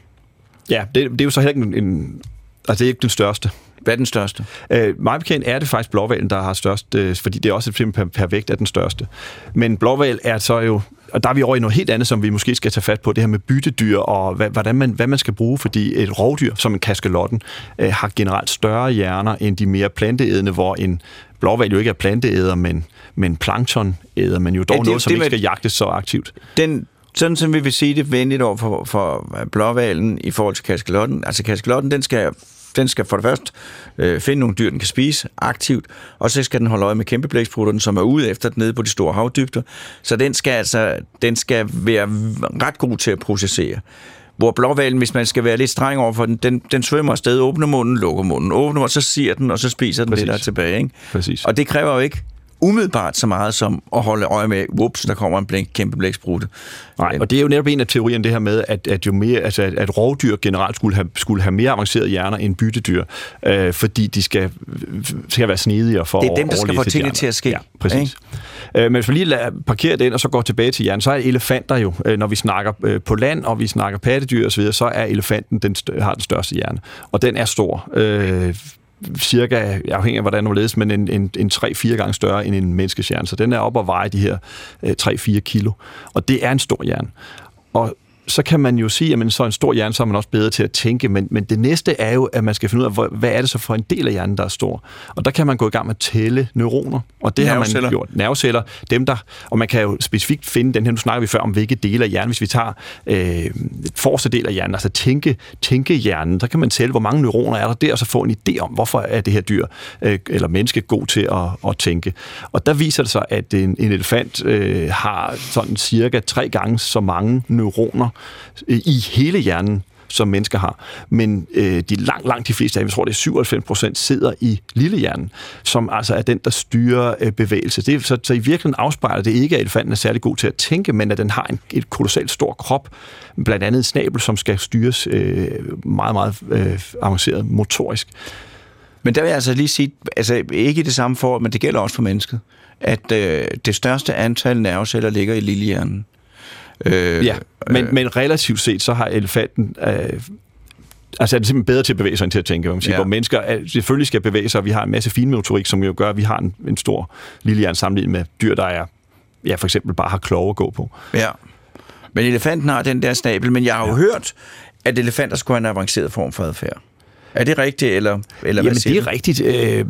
Ja, det, det er jo så heller ikke en Altså, det er ikke den største. Hvad er den største? Øh, meget bekendt er det faktisk blåvalen, der har størst, øh, fordi det er også et per, per vægt er den største. Men blåval er så jo, og der er vi over i noget helt andet, som vi måske skal tage fat på, det her med byttedyr og hvordan man, hvad man skal bruge, fordi et rovdyr, som en kaskelotten, øh, har generelt større hjerner end de mere planteædende, hvor en blåval jo ikke er planteæder, men, men planktonæder, men jo dog ja, det, noget, som det, ikke skal jagtes så aktivt. Den, sådan som vi vil sige det venligt over for, for blåvalen i forhold til kaskelotten. Altså kaskelotten, den skal den skal for det første øh, finde nogle dyr, den kan spise aktivt, og så skal den holde øje med kæmpe blæksprutterne, som er ude efter den nede på de store havdybder. Så den skal altså den skal være ret god til at processere. hvor blåvalen, hvis man skal være lidt streng over for den, den, den svømmer afsted, åbner munden, lukker munden, åbner munden, så siger den, og så spiser den Præcis. det, der er tilbage. Ikke? Præcis. Og det kræver jo ikke umiddelbart så meget som at holde øje med, whoops, der kommer en blæk, kæmpe blæksprutte. Nej, og det er jo netop en af teorierne, det her med, at, at, jo mere, altså, at, at rovdyr generelt skulle have, skulle have mere avancerede hjerner end byttedyr, øh, fordi de skal, skal være snedigere for Det er at dem, der skal få tingene til at ske, Ja, præcis. Øh, men hvis vi lige lader, parkerer den, og så går tilbage til hjernen, så er elefanter jo, øh, når vi snakker øh, på land, og vi snakker pattedyr osv., så er elefanten, den har den største hjerne. Og den er stor. Øh, cirka, afhængig af hvordan du ledes, men en, en, en 3-4 gange større end en menneskes hjerne. Så den er op og veje de her øh, 3-4 kilo. Og det er en stor hjerne. Og så kan man jo sige, at så en stor hjerne, så er man også bedre til at tænke, men, men det næste er jo, at man skal finde ud af, hvad er det så for en del af hjernen, der er stor. Og der kan man gå i gang med at tælle neuroner, og det har man gjort. Nerveceller, dem der, og man kan jo specifikt finde den her, nu snakker vi før om, hvilke dele af hjernen, hvis vi tager øh, forreste del af hjernen, altså tænke, tænkehjernen, der kan man tælle, hvor mange neuroner er der der, og så få en idé om, hvorfor er det her dyr øh, eller menneske god til at, at tænke. Og der viser det sig, at en, en elefant øh, har sådan cirka tre gange så mange neuroner Øh, i hele hjernen, som mennesker har. Men øh, de langt, langt de fleste af dem, jeg tror det er 97 procent, sidder i lillehjernen, som altså er den, der styrer øh, bevægelse. Det, er- så, så i virkeligheden afspejler det ikke, at elefanten er særlig god til at tænke, men at den har en et kolossalt stor krop, blandt andet en snabel, som skal styres øh, meget, meget øh, avanceret motorisk. Men der vil jeg altså lige sige, altså ikke i det samme forhold, men det gælder også for mennesket, at øh, det største antal nerveceller ligger i lillehjernen. Øh, Ja, men, men relativt set, så har elefanten... Øh, Altså er det simpelthen bedre til at bevæge sig end til at tænke, hvad man siger. Ja. Hvor mennesker er, selvfølgelig skal bevæge sig, og vi har en masse finmotorik, som jo gør, at vi har en, en stor lille sammenlignet med dyr, der er, ja, for eksempel bare har klove at gå på. Ja. Men elefanten har den der snabel, men jeg har jo ja. hørt, at elefanter skulle have en avanceret form for adfærd. Er det rigtigt, eller, eller hvad Jamen, siger det er rigtigt. Øh,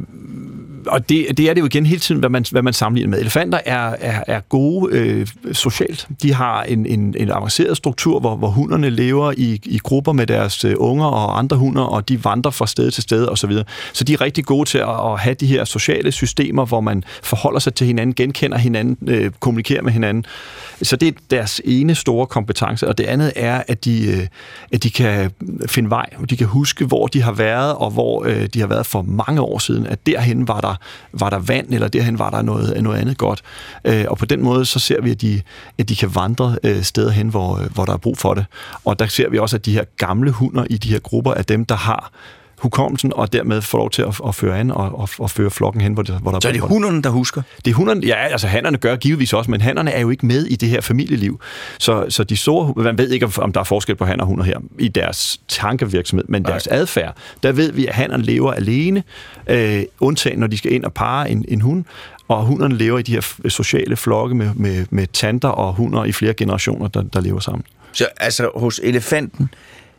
og det, det er det jo igen hele tiden, hvad man, hvad man sammenligner med. Elefanter er, er, er gode øh, socialt. De har en, en, en avanceret struktur, hvor, hvor hunderne lever i, i grupper med deres øh, unger og andre hunder, og de vandrer fra sted til sted osv. Så, videre. så de er rigtig gode til at, at have de her sociale systemer, hvor man forholder sig til hinanden, genkender hinanden, øh, kommunikerer med hinanden. Så det er deres ene store kompetence, og det andet er, at de, øh, at de kan finde vej, og de kan huske, hvor de har været, og hvor øh, de har været for mange år siden, at derhen var der, var der vand, eller derhen var der noget, noget andet godt. Øh, og på den måde, så ser vi, at de, at de kan vandre øh, steder hen, hvor, øh, hvor der er brug for det. Og der ser vi også, at de her gamle hunder i de her grupper er dem, der har hukommelsen, og dermed får lov til at, at føre an og, og, og føre flokken hen, hvor, det, hvor der Så er det hunderne, der husker? det er hunderne, ja, altså hannerne gør givetvis også, men hannerne er jo ikke med i det her familieliv. Så, så de store, man ved ikke, om der er forskel på hanner og hunder her i deres tankevirksomhed, men deres adfærd, der ved vi, at hannerne lever alene, øh, undtagen når de skal ind og parre en, en hund, og hunderne lever i de her sociale flokke med, med, med tanter og hunder i flere generationer, der, der lever sammen. Så altså hos elefanten,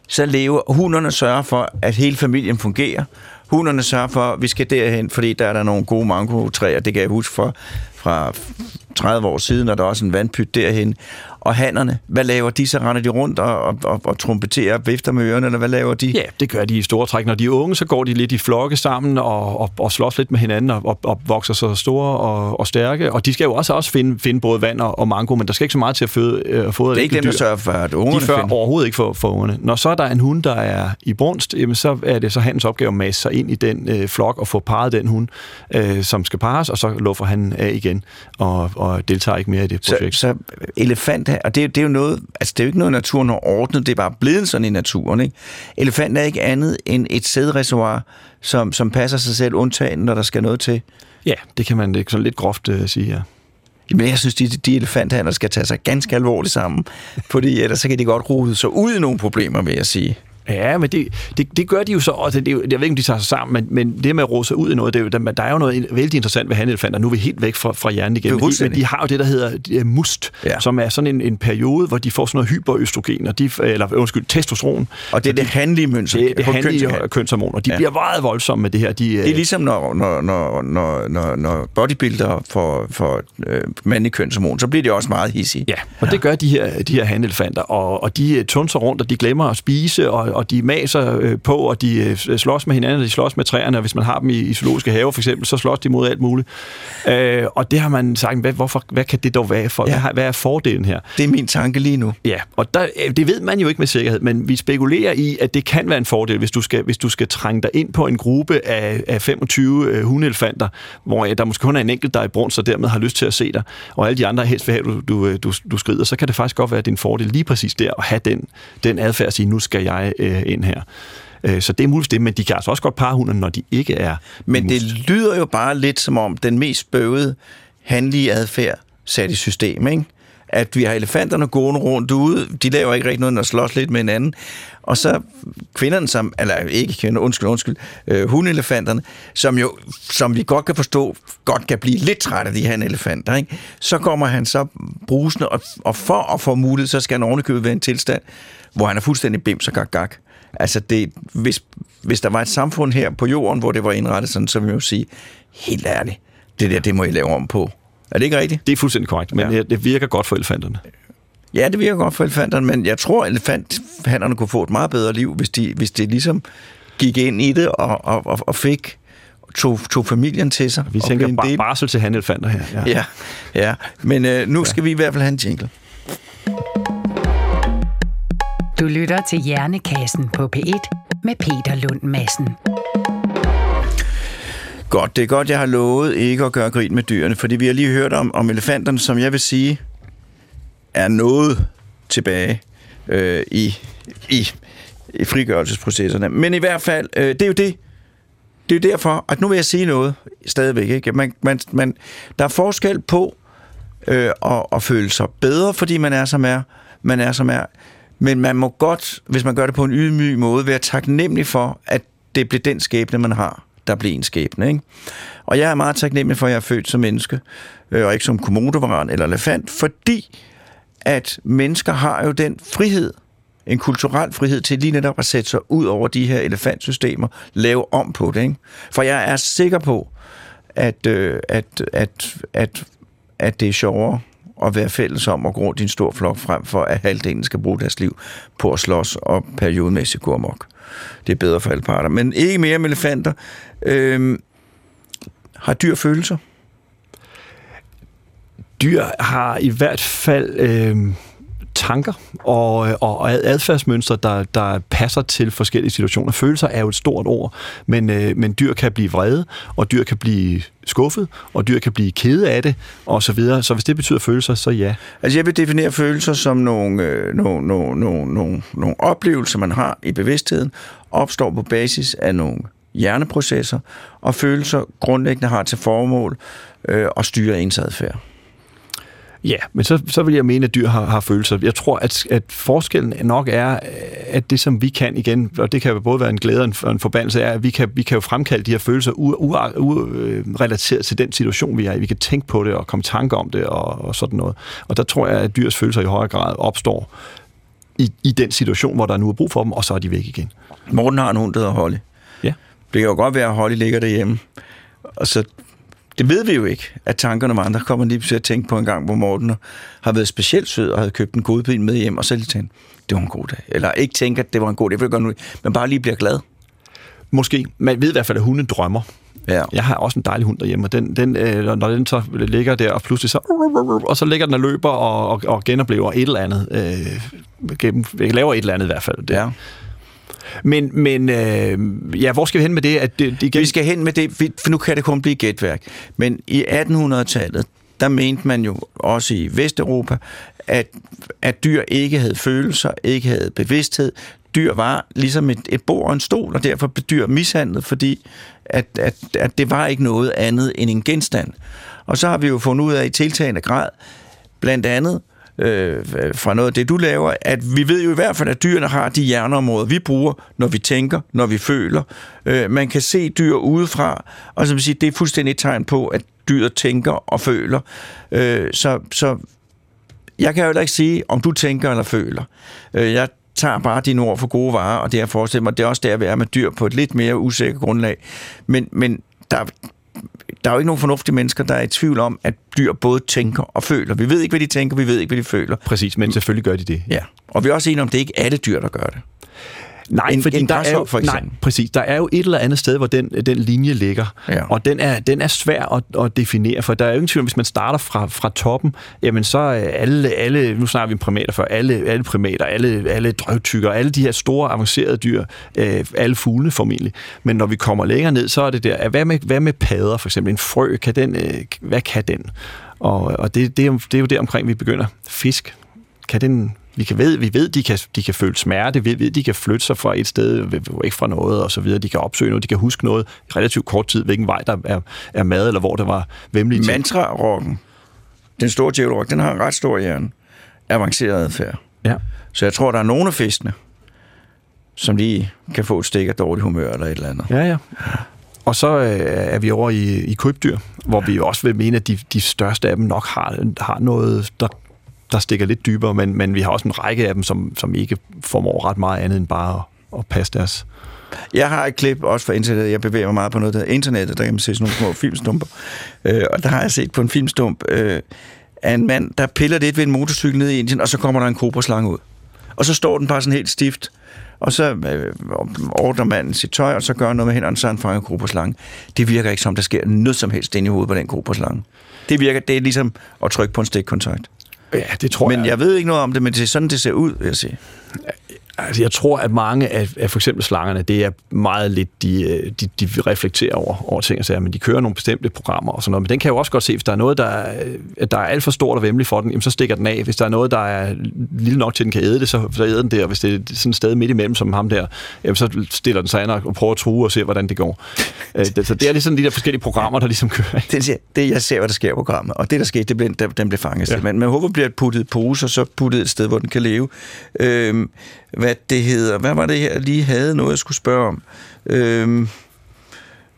så lever hunderne sørger for, at hele familien fungerer. Hunderne sørger for, at vi skal derhen, fordi der er der nogle gode mangotræer. Det kan jeg huske fra, fra 30 år siden, og der er også en vandpyt derhen. Og hannerne, hvad laver de? Så render de rundt og, og, og, og trompeterer og vifter med ørerne, eller hvad laver de? Ja, det gør de i store træk. Når de er unge, så går de lidt i flokke sammen og, og, og slås lidt med hinanden og, og, og vokser så store og, og stærke. Og de skal jo også, også finde, finde både vand og, og mango, men der skal ikke så meget til at føde, øh, fodre det er ikke dem, der sørger for, at De ungerne før finder. overhovedet ikke for, for ungerne. Når så er der en hund, der er i brunst, jamen så er det så hans opgave at masse sig ind i den øh, flok og få parret den hund, øh, som skal pares, og så luffer han af igen og, og deltager ikke mere i det Så, projekt. så elefant, og det, er- det er jo noget, altså det er jo ikke noget, naturen har ordnet, det er bare blevet sådan i naturen, ikke? Elefant er ikke andet end et sædreservoir, som, som passer sig selv undtagen, når der skal noget til. Ja, det kan man det sådan lidt groft øh, sige, ja. Men jeg synes, de, de elefanthanner skal tage sig ganske alvorligt sammen, fordi ellers så kan de godt rode sig ud i nogle problemer, vil jeg sige. Ja, men det, det, det gør de jo så også. Det jo, jeg ved ikke, om de tager sig sammen, men, men det med at sig ud i noget, det er jo, der, der er jo noget vældig interessant ved hanelefanter. Nu er vi helt væk fra, fra hjernen igen. Det Men de, men de har jo det, der hedder øh, must, Ja. ja. som er sådan en, en periode, hvor de får sådan noget hyperøstrogen, og de, eller undskyld, testosteron. Og det er det handlige mønster. Det, det kønsorgan. jo kønshormoner. De Ja. ja. bliver meget voldsomme med det her. De, Det er ligesom, når, når, når, når, når, når bodybuilder får, får øh, mandlig kønshormon, så bliver de også meget hissige. Ja, og det gør de her, de her hanelefanter, og, og de øh, tunser rundt, og de glemmer at spise, og, og de maser øh, på, og de øh, slås med hinanden, og de slås med træerne, og hvis man har dem i, i zoologiske haver for eksempel, så slås de mod alt muligt. Øh, og det har man sagt, hvad, hvorfor, hvad kan det dog være for? Ja. Hvad, hvad er fordelen her? Det er min tanke lige nu. Ja, og der, øh, det ved man jo ikke med sikkerhed, men vi spekulerer i, at det kan være en fordel, hvis du skal, hvis du skal trænge dig ind på en gruppe af, af 25 øh, hundeelefanter, hvor der måske kun er en enkelt, der er i brunst, og dermed har lyst til at se dig, og alle de andre helst vil have, du, du, du, du skrider, så kan det faktisk godt være, at det er en fordel lige præcis der at have den, den adfærd at sige, nu skal jeg øh, ind her. Øh, så det er muligt det, men de kan altså også godt parre hunden, når de ikke er Men det lyder jo bare lidt som om den mest bøvede handlige adfærd sat i system, ikke? at vi har elefanterne gående rundt ude, de laver ikke rigtig noget, når slås lidt med hinanden, og så kvinderne, som, eller ikke kvinder, undskyld, undskyld, øh, hundelefanterne, som jo, som vi godt kan forstå, godt kan blive lidt træt af de her elefanter, ikke? så kommer han så brusende, og, og for at få mulighed, så skal han ovenikøbet være en tilstand, hvor han er fuldstændig bims og gak, gak. Altså, det, hvis, hvis der var et samfund her på jorden, hvor det var indrettet sådan, så vil jeg jo sige, helt ærligt, det der, det må I lave om på. Er det ikke rigtigt? Det er fuldstændig korrekt, men ja. det virker godt for elefanterne. Ja, det virker godt for elefanterne, men jeg tror, at elefanthandlerne kunne få et meget bedre liv, hvis de, hvis de ligesom gik ind i det og, og, og fik tog, tog familien til sig. Vi tænker del. barsel til handelfanter her. Ja, ja, ja. men øh, nu ja. skal vi i hvert fald have en jingle. Du lytter til Hjernekassen på P1 med Peter Lund Madsen. Godt, det er godt, jeg har lovet ikke at gøre grin med dyrene, fordi vi har lige hørt om, om elefanterne, som jeg vil sige er noget tilbage øh, i, i, i frigørelsesprocesserne. Men i hvert fald, øh, det er jo det, det er jo derfor, at nu vil jeg sige noget stadigvæk. Ikke? Man, man, man, der er forskel på øh, at, at føle sig bedre, fordi man er som er, man er som er. Men man må godt, hvis man gør det på en ydmyg måde, være taknemmelig for, at det bliver den skæbne, man har der blev en skæbne. Ikke? Og jeg er meget taknemmelig for, at jeg er født som menneske, øh, og ikke som komodovaran eller elefant, fordi at mennesker har jo den frihed, en kulturel frihed til lige netop at sætte sig ud over de her elefantsystemer, lave om på det. Ikke? For jeg er sikker på, at, øh, at, at, at, at det er sjovere at være fælles om at gro din stor flok, frem for at halvdelen skal bruge deres liv på at slås og periodemæssigt gå amok. Det er bedre for alle parter. Men ikke mere med elefanter. Øhm, har dyr følelser? Dyr har i hvert fald øh, tanker og, og adfærdsmønstre, der, der passer til forskellige situationer. Følelser er jo et stort ord, men, øh, men dyr kan blive vrede, og dyr kan blive skuffet, og dyr kan blive kede af det, og så videre. Så hvis det betyder følelser, så ja. Altså jeg vil definere følelser som nogle, øh, nogle, nogle, nogle, nogle, nogle oplevelser, man har i bevidstheden, opstår på basis af nogle hjerneprocesser, og følelser grundlæggende har til formål øh, at styre ens adfærd. Ja, men så, så vil jeg mene, at dyr har, har følelser. Jeg tror, at, at forskellen nok er, at det som vi kan igen, og det kan både være en glæde og en, forbandelse, er, at vi kan, vi kan jo fremkalde de her følelser urelateret til den situation, vi er i. Vi kan tænke på det og komme tanke om det og, og sådan noget. Og der tror jeg, at dyrs følelser i højere grad opstår i, i den situation, hvor der nu er brug for dem, og så er de væk igen. Morten har en hund, der hedder Holly. Ja. Det kan jo godt være, at Holly ligger derhjemme, og så det ved vi jo ikke, at tankerne om andre kommer lige til at tænke på en gang, hvor Morten har været specielt sød og havde købt en godpind med hjem, og så lige tænkt, det var en god dag. Eller ikke tænke, at det var en god dag, jeg nu, men bare lige bliver glad. Måske. Man ved i hvert fald, at hunden drømmer. Ja. Jeg har også en dejlig hund derhjemme, og den, den, øh, når den så ligger der, og pludselig så... Og så ligger den og løber og, og, og genoplever et eller andet. Øh, gennem, laver et eller andet i hvert fald. Det. Ja. Men, men øh, ja, hvor skal vi hen med det? At det, det igen... Vi skal hen med det, for nu kan det kun blive gætværk. Men i 1800-tallet, der mente man jo også i Vesteuropa, at, at dyr ikke havde følelser, ikke havde bevidsthed. Dyr var ligesom et, et bord og en stol, og derfor blev dyr mishandlet, fordi at, at, at det var ikke noget andet end en genstand. Og så har vi jo fundet ud af i tiltagende grad, blandt andet øh, fra noget af det, du laver, at vi ved jo i hvert fald, at dyrene har de hjerneområder, vi bruger, når vi tænker, når vi føler. Øh, man kan se dyr udefra, og som siger, det er fuldstændig et tegn på, at dyr tænker og føler. Øh, så, så jeg kan jo heller ikke sige, om du tænker eller føler. Øh, jeg tager bare dine ord for gode varer, og det er forestiller mig, det er også der, vi er med dyr på et lidt mere usikkert grundlag. Men, men der, der er jo ikke nogen fornuftige mennesker, der er i tvivl om, at dyr både tænker og føler. Vi ved ikke, hvad de tænker, vi ved ikke, hvad de føler. Præcis, men selvfølgelig gør de det. Ja, og vi er også enige om, at det ikke er alle dyr, der gør det. Nej, en, fordi en der er jo, for eksempel. nej, præcis. Der er jo et eller andet sted, hvor den, den linje ligger. Ja. Og den er, den er svær at, at definere, for der er jo ingen tvivl, hvis man starter fra, fra toppen, jamen så alle, alle, nu snakker vi om primater for alle, alle primater, alle, alle drøvtykker, alle de her store avancerede dyr, øh, alle fuglene formentlig. Men når vi kommer længere ned, så er det der, hvad med, hvad med padder for eksempel? En frø, kan den, øh, hvad kan den? Og, og det, det, er, det er jo der omkring, vi begynder. Fisk, kan den vi, kan ved, vi ved, de kan, de kan føle smerte, vi ved, de kan flytte sig fra et sted væk fra noget, og så videre. De kan opsøge noget, de kan huske noget i relativt kort tid, hvilken vej der er, er mad, eller hvor der var vemmelige ting. Mantra-rocken, den store djævelrok, den har en ret stor hjerne. Avanceret adfærd. Ja. Så jeg tror, der er nogle af fiskene, som lige kan få et stik af dårlig humør eller et eller andet. Ja, ja. Og så øh, er vi over i, i krybdyr, hvor vi også vil mene, at de, de største af dem nok har, har noget, der, der stikker lidt dybere, men, men vi har også en række af dem, som, som ikke formår ret meget andet end bare at, at passe deres... Jeg har et klip også fra internettet. Jeg bevæger mig meget på noget, der hedder internettet. Der kan man se sådan nogle små filmstumper. (laughs) Øh, og der har jeg set på en filmstump øh, af en mand, der piller lidt ved en motorcykel ned i Indien, og så kommer der en kobraslange ud. Og så står den bare sådan helt stift. Og så øh, ordner manden sit tøj, og så gør noget med hænderne, så han fanger en kobraslange. Det virker ikke som, der sker noget som helst inde i hovedet på den kobraslange. Det virker, det er ligesom at trykke på en stikkontakt. Ja, det tror Men jeg ved ikke noget om det, men det er sådan, det ser ud, vil jeg sige. Altså, jeg tror, at mange af, af for eksempel slangerne, det er meget lidt, de, øh, de, de reflekterer over, over ting og sager, men de kører nogle bestemte programmer og sådan noget. Men den kan jo også godt se, hvis der er noget, der er, der er alt for stort og vemmeligt for den, jamen, så stikker den af. Hvis der er noget, der er lille nok til, den kan æde det, så, så æder den det. Og hvis det er sådan et sted midt imellem som ham der, jamen, så stiller den sig an og prøver at true og se, hvordan det går. Øh, det- så det er ligesom de der forskellige programmer, der ligesom kører. Det, det, jeg ser, hvad der sker i programmet. Og det, der sker, det blev, den, blev fanget. Ja. Men man håber, bliver puttet i pose, og så puttet et sted, hvor den kan leve. Øhm, hvad det hedder. Hvad var det her, jeg lige havde noget, jeg skulle spørge om? Øhm,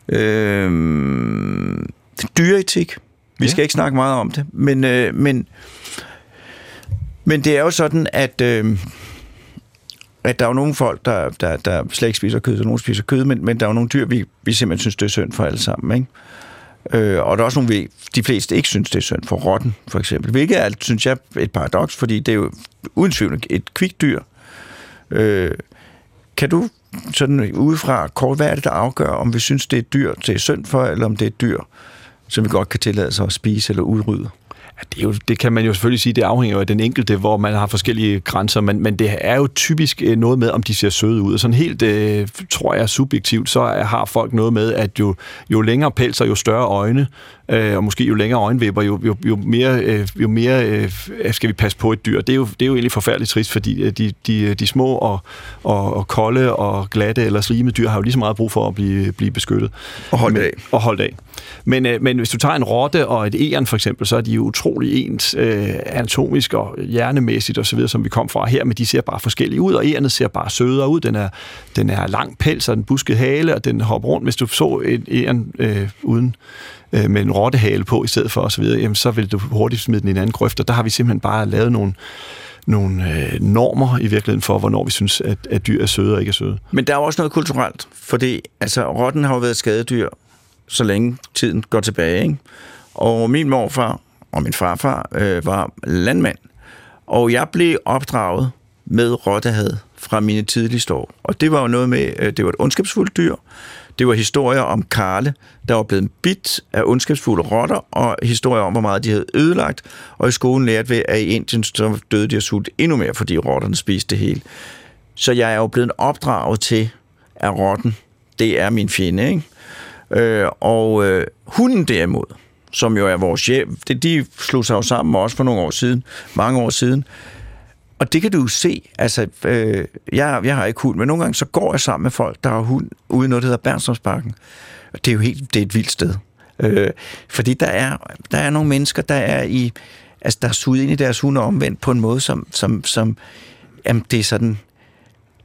øhm, dyreetik. Vi Ja. skal ikke snakke meget om det. Men, øh, men, men det er jo sådan, at... Øh, at der er jo nogle folk, der, der, der slet ikke spiser kød, og nogle spiser kød, men, men der er jo nogle dyr, vi, vi simpelthen synes, det er synd for alle sammen. Ikke? Øh, og der er også nogle, vi, de fleste ikke synes, det er synd for rotten, for eksempel. Hvilket er, synes jeg, et paradoks, fordi det er jo uden tvivl et kvikdyr. Øh, kan du sådan udefra kort, hvad er det, der afgør, om vi synes, det er dyr, til synd for, eller om det er dyr, som vi godt kan tillade sig at spise eller udrydde? Ja, det, er jo, det kan man jo selvfølgelig sige, det afhænger af den enkelte, hvor man har forskellige grænser, men, men det er jo typisk øh, noget med, om de ser søde ud. Og sådan helt, øh, tror jeg, subjektivt, så har folk noget med, at jo, jo længere pels og jo større øjne, øh, og måske jo længere øjenvipper, jo, jo, jo mere, øh, jo mere øh, skal vi passe på et dyr. Det er jo, det er jo egentlig forfærdeligt trist, fordi øh, de, de, de små og, og, og kolde og glatte eller slimede dyr har jo lige så meget brug for at blive, blive beskyttet. Og holdt af. Og holdt af. Men, øh, men hvis du tager en rotte og et æren for eksempel, så er de jo utrolig ens øh, anatomisk og hjernemæssigt og så videre, som vi kom fra her, men de ser bare forskellige ud, og ærenet ser bare sødere ud. Den er, den er lang pels og den busket hale, og den hopper rundt. Hvis du så et æren øh, uden øh, med en rottehale på i stedet for osv., jamen, så vil du hurtigt smide den i en anden grøft, og der har vi simpelthen bare lavet nogle, nogle øh, normer i virkeligheden for, hvornår vi synes, at, at dyr er søde og ikke er søde. Men der er jo også noget kulturelt, fordi altså, rotten har jo været skadedyr, så længe tiden går tilbage. Ikke? Og min morfar og min farfar øh, var landmand, og jeg blev opdraget med rottehad fra mine tidligste år. Og det var jo noget med, øh, det var et ondskabsfuldt dyr, det var historier om Karle, der var blevet bit af ondskabsfulde rotter, og historier om, hvor meget de havde ødelagt. Og i skolen lærte vi, at i Indien så døde de af sult endnu mere, fordi rotterne spiste det hele. Så jeg er jo blevet opdraget til, at rotten, det er min fjende, ikke? Øh, og øh, hunden derimod, som jo er vores chef, det, de slog sig jo sammen også for nogle år siden, mange år siden. Og det kan du jo se, altså, øh, jeg, jeg har ikke hund, men nogle gange så går jeg sammen med folk, der har hund, ude i noget, der hedder Bernstrømsparken. Og det er jo helt, det er et vildt sted. Øh, fordi der er, der er nogle mennesker, der er i, altså, der er suget ind i deres hunde omvendt på en måde, som, som, som jamen, det er sådan,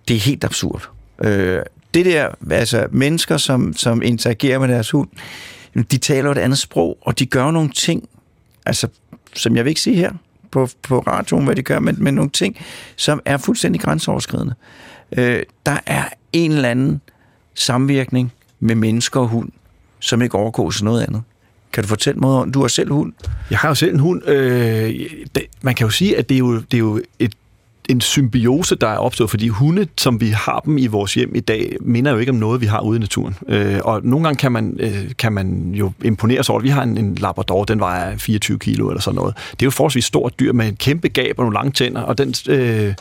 det er helt absurd. Øh, det der, altså mennesker, som, som interagerer med deres hund, de taler et andet sprog, og de gør nogle ting, altså, som jeg vil ikke sige her på, på radioen, hvad de gør, men, men nogle ting, som er fuldstændig grænseoverskridende. Øh, der er en eller anden samvirkning med mennesker og hund, som ikke overgår til noget andet. Kan du fortælle mig om, du har selv hund? Jeg har jo selv en hund. Øh, det, man kan jo sige, at det er jo, det er jo et en symbiose, der er opstået, fordi hunde, som vi har dem i vores hjem i dag, minder jo ikke om noget, vi har ude i naturen. Øh, og nogle gange kan man, øh, kan man jo imponere sig over, vi har en, en Labrador, den vejer 24 kilo eller sådan noget. Det er jo forholdsvis stort dyr med en kæmpe gab og nogle lange tænder, og den øh,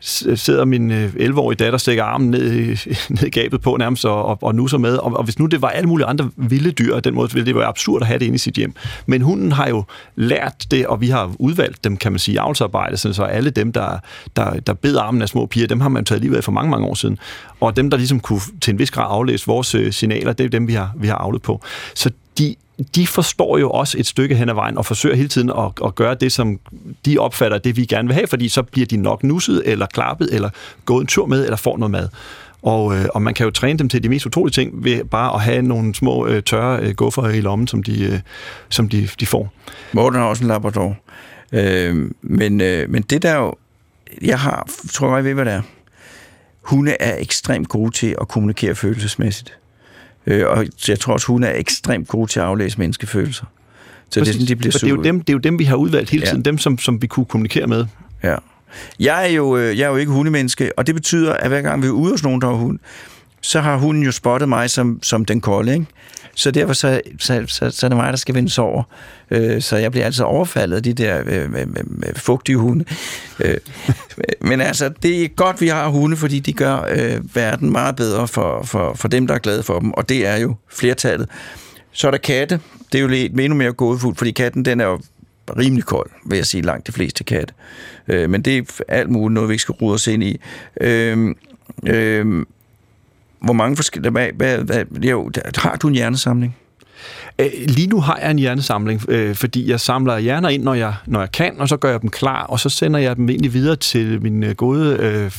sidder min øh, 11-årige datter, stikker armen ned, (laughs) ned i gabet på nærmest og, og, nusser med. Og, og hvis nu det var alle mulige andre vilde dyr, den måde ville det være absurd at have det inde i sit hjem. Men hunden har jo lært det, og vi har udvalgt dem, kan man sige, i avlsarbejde, så alle dem, der, der, der beder armen af små piger, dem har man taget livet af for mange, mange år siden. Og dem, der ligesom kunne til en vis grad aflæse vores øh, signaler, det er dem, vi har, vi har avlet på. Så de de forstår jo også et stykke hen ad vejen og forsøger hele tiden at, at gøre det, som de opfatter, det vi gerne vil have, fordi så bliver de nok nusset, eller klappet, eller gået en tur med, eller får noget mad. Og, øh, og man kan jo træne dem til de mest utrolige ting ved bare at have nogle små øh, tørre øh, guffer i lommen, som de, øh, som de, de får. Morten har også en labrador. Øh, men, øh, men det der jo, jeg har, tror jeg ved, hvad det er. Hunde er ekstremt gode til at kommunikere følelsesmæssigt. Øh, og jeg tror også, hun er ekstremt god til at aflæse menneskefølelser. Så det er sådan, de bliver det er, jo dem, det er jo dem, vi har udvalgt hele tiden. Ja. Dem, som, som vi kunne kommunikere med. Ja. Jeg er, jo, øh, jeg er jo ikke hundemenneske, og det betyder, at hver gang vi er ude hos nogen, der har hund, så har hunden jo spottet mig som, som den kolde, ikke? Så derfor så, så, så, så er det mig, der skal vinde over. Øh, så jeg bliver altså overfaldet af de der øh, med, med, med fugtige hunde. Øh, (laughs) men altså, det er godt, vi har hunde, fordi de gør øh, verden meget bedre for, for, for dem, der er glade for dem. Og det er jo flertallet. Så er der katte. Det er jo lidt endnu mere gådefuldt, fordi katten den er jo rimelig kold, vil jeg sige, langt de fleste katte. Øh, men det er alt muligt noget, vi ikke skal rode os ind i. Øh, øh, hvor mange forskellige... Hvad, hvad, hvad, jo, har du en hjernesamling? Øh, lige nu har jeg en hjernesamling, øh, fordi jeg samler hjerner ind, når jeg, når jeg kan, og så gør jeg dem klar, og så sender jeg dem egentlig videre til min øh, gode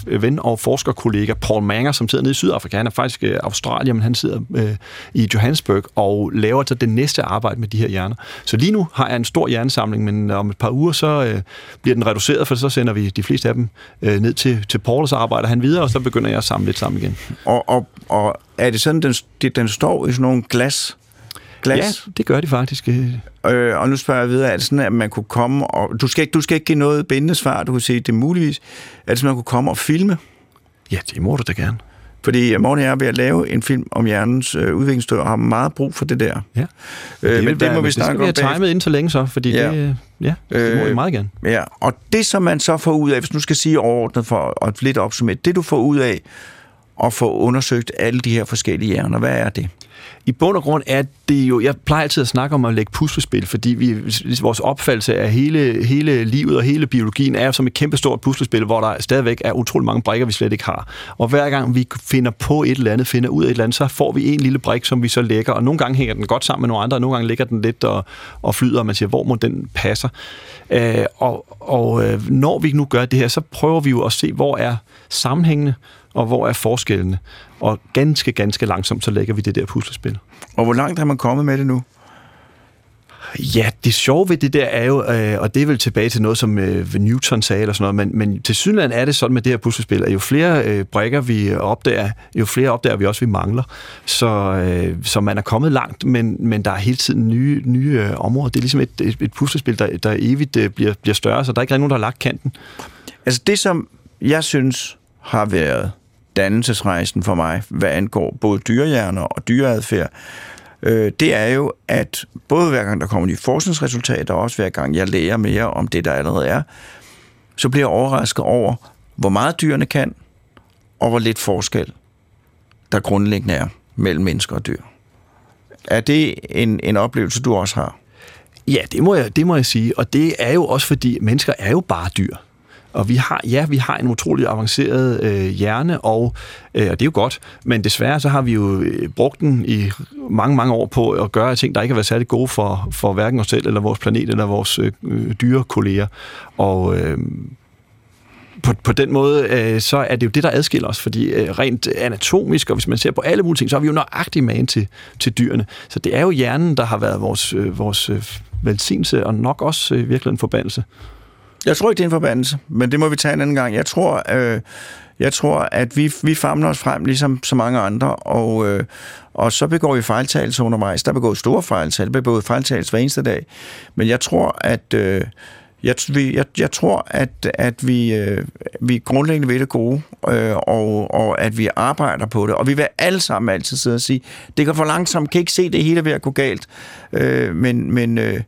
øh, ven og forskerkollega Paul Manger, som sidder nede i Sydafrika. Han er faktisk øh, Australien, men han sidder øh, i Johannesburg og laver så det næste arbejde med de her hjerner. Så lige nu har jeg en stor hjernesamling, men øh, om et par uger, så øh, bliver den reduceret, for så sender vi de fleste af dem øh, ned til, til Paul, og så arbejder han videre, og så begynder jeg at samle lidt sammen igen. Og, og, og er det sådan, den, den står i sådan nogle glas glas? Ja, det gør de faktisk. Øh, og nu spørger jeg videre, er det sådan, at man kunne komme og... Du skal ikke, du skal ikke give noget bindende svar, du kan sige, det er muligvis. Er det sådan, at man kunne komme og filme? Ja, det må du da gerne. Fordi Morten er ved at lave en film om hjernens øh, udviklingsstød, og har meget brug for det der. Ja. Øh, det men det må vi snakke om. Det skal vi have timet ind så længe så, fordi ja. det, ja, det må øh, vi meget gerne. Ja, og det som man så får ud af, hvis du skal sige overordnet for at lidt opsummere, det du får ud af at få undersøgt alle de her forskellige hjerner, hvad er det? I bund og grund er det jo, jeg plejer altid at snakke om at lægge puslespil, fordi vi, vores opfattelse af hele, hele livet og hele biologien er som et kæmpestort puslespil, hvor der stadigvæk er utrolig mange brikker, vi slet ikke har. Og hver gang vi finder på et eller andet, finder ud af et eller andet, så får vi en lille brik, som vi så lægger, og nogle gange hænger den godt sammen med nogle andre, og nogle gange ligger den lidt og, og flyder, og man siger, hvor må den passer. Øh, og og øh, når vi nu gør det her, så prøver vi jo at se, hvor er sammenhængende, og hvor er forskellene. Og ganske, ganske langsomt, så lægger vi det der puslespil. Og hvor langt har man kommet med det nu? Ja, det sjove ved det der er jo, øh, og det er vel tilbage til noget, som øh, Newton sagde, eller sådan noget, men, men til synligheden er det sådan med det her puslespil, at jo flere øh, brækker vi opdager, jo flere opdager vi også, vi mangler. Så, øh, så man er kommet langt, men, men der er hele tiden nye, nye øh, områder. Det er ligesom et, et, et puslespil, der, der evigt øh, bliver, bliver større, så der er ikke nogen, der har lagt kanten. Altså det, som jeg synes har været dannelsesrejsen for mig, hvad angår både dyrehjerner og dyreadfærd, øh, det er jo, at både hver gang der kommer nye forskningsresultater, og også hver gang jeg lærer mere om det, der allerede er, så bliver jeg overrasket over, hvor meget dyrene kan, og hvor lidt forskel der grundlæggende er mellem mennesker og dyr. Er det en, en oplevelse, du også har? Ja, det må, jeg, det må jeg sige. Og det er jo også fordi, mennesker er jo bare dyr. Og vi har, ja, vi har en utrolig avanceret øh, hjerne, og, øh, og det er jo godt, men desværre så har vi jo øh, brugt den i mange, mange år på at gøre ting, der ikke har været særlig gode for, for hverken os selv, eller vores planet, eller vores øh, øh dyre kolleger. Og øh, på, på den måde, øh, så er det jo det, der adskiller os, fordi øh, rent anatomisk, og hvis man ser på alle mulige ting, så har vi jo nøjagtig man til, til dyrene. Så det er jo hjernen, der har været vores, øh, vores øh, velsignelse, og nok også øh, virkelig en forbandelse. Jeg tror ikke, det er en forbandelse, men det må vi tage en anden gang. Jeg tror, øh, jeg tror at vi, vi famler os frem, ligesom så mange andre, og, øh, og så begår vi fejltagelser undervejs. Der begår store fejltagelser, der begår fejltagelser hver eneste dag. Men jeg tror, at, øh, Jeg, vi, jeg, jeg tror, at, at vi, øh, vi grundlæggende ved det gode, øh, og, og at vi arbejder på det. Og vi vil alle sammen altid sidde og sige, det går for langsomt, kan ikke se det hele ved at gå galt. Øh, men, men, øh,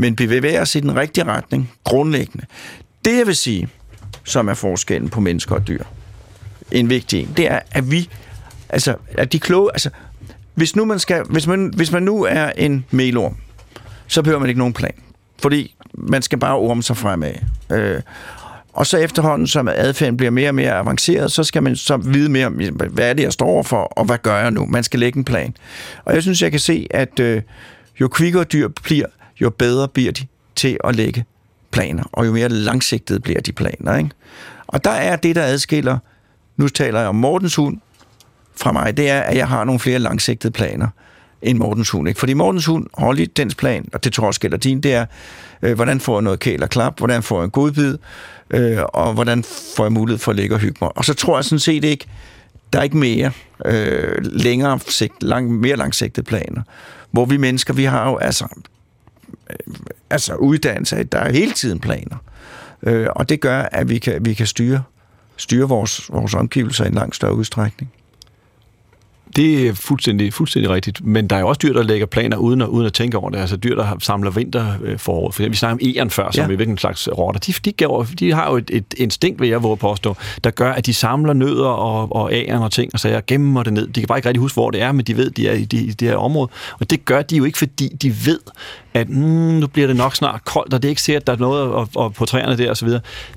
men bevæger os i den rigtige retning, grundlæggende. Det jeg vil sige, som er forskellen på mennesker og dyr, en vigtig en, det er, at vi, altså, at de kloge, altså, hvis nu man skal, hvis man, hvis man nu er en melorm, så behøver man ikke nogen plan. Fordi man skal bare orme sig fremad. Øh, og så efterhånden, som adfærden bliver mere og mere avanceret, så skal man så vide mere om, hvad er det, jeg står for, og hvad gør jeg nu? Man skal lægge en plan. Og jeg synes, jeg kan se, at øh, jo kvikkere dyr bliver, jo bedre bliver de til at lægge planer, og jo mere langsigtet bliver de planer. Ikke? Og der er det, der adskiller, nu taler jeg om Mortens hund fra mig, det er, at jeg har nogle flere langsigtede planer end Mortens hund. Ikke? Fordi Mortens hund, hold dens plan, og det tror jeg også gælder din, det er, øh, hvordan får jeg noget kæl og klap, hvordan får jeg en godbid, øh, og hvordan får jeg mulighed for at ligge og hygge mig. Og så tror jeg sådan set ikke, der er ikke mere øh, længere sigt, lang, mere langsigtede planer. Hvor vi mennesker, vi har jo altså, altså uddannelse, der er hele tiden planer. Øh, og det gør, at vi kan, vi kan styre, styre vores, vores omgivelser i en langt større udstrækning. Det er fuldstændig, fuldstændig rigtigt. Men der er jo også dyr, der lægger planer uden at, uden at tænke over det. Altså dyr, der samler vinterforår. For vi snakker om egern før, som ja. er hvilken slags rotter. De, de, gav, de har jo et, et instinkt, vil jeg våge påstå, der gør, at de samler nødder og, og æren og ting, og så jeg gemmer det ned. De kan bare ikke rigtig huske, hvor det er, men de ved, de er i de, de her område. Og det gør de jo ikke, fordi de ved, at mm, nu bliver det nok snart koldt, og det er ikke sikkert, at der er noget og, og på træerne der osv.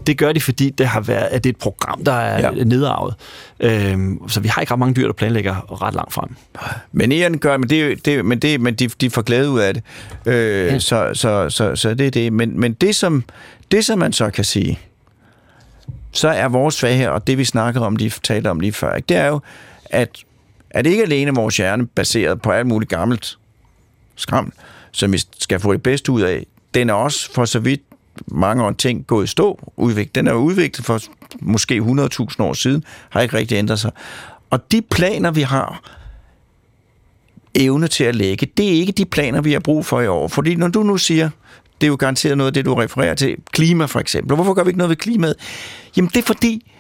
Det gør de, fordi det har været, at det er et program, der er ja. nedarvet. Øhm, så vi har ikke ret mange dyr, der planlægger ret langt frem. Men eren gør, men, det, det, men, det, men de, de får glæde ud af det. Øh, ja. så, så, så, så det er det. Men, men det, som, det, som man så kan sige, så er vores svaghed, og det vi snakkede om, lige talte om lige før, ikke? det er jo, at, at ikke alene vores hjerne baseret på alt muligt gammelt skram, som vi skal få det bedste ud af, den er også for så vidt mange år ting gået i stå. Udviklet. Den er udviklet for måske 100.000 år siden, har ikke rigtig ændret sig. Og de planer, vi har evne til at lægge, det er ikke de planer, vi har brug for i år. Fordi når du nu siger, det er jo garanteret noget af det, du refererer til, klima for eksempel. Hvorfor gør vi ikke noget ved klimaet? Jamen det er fordi,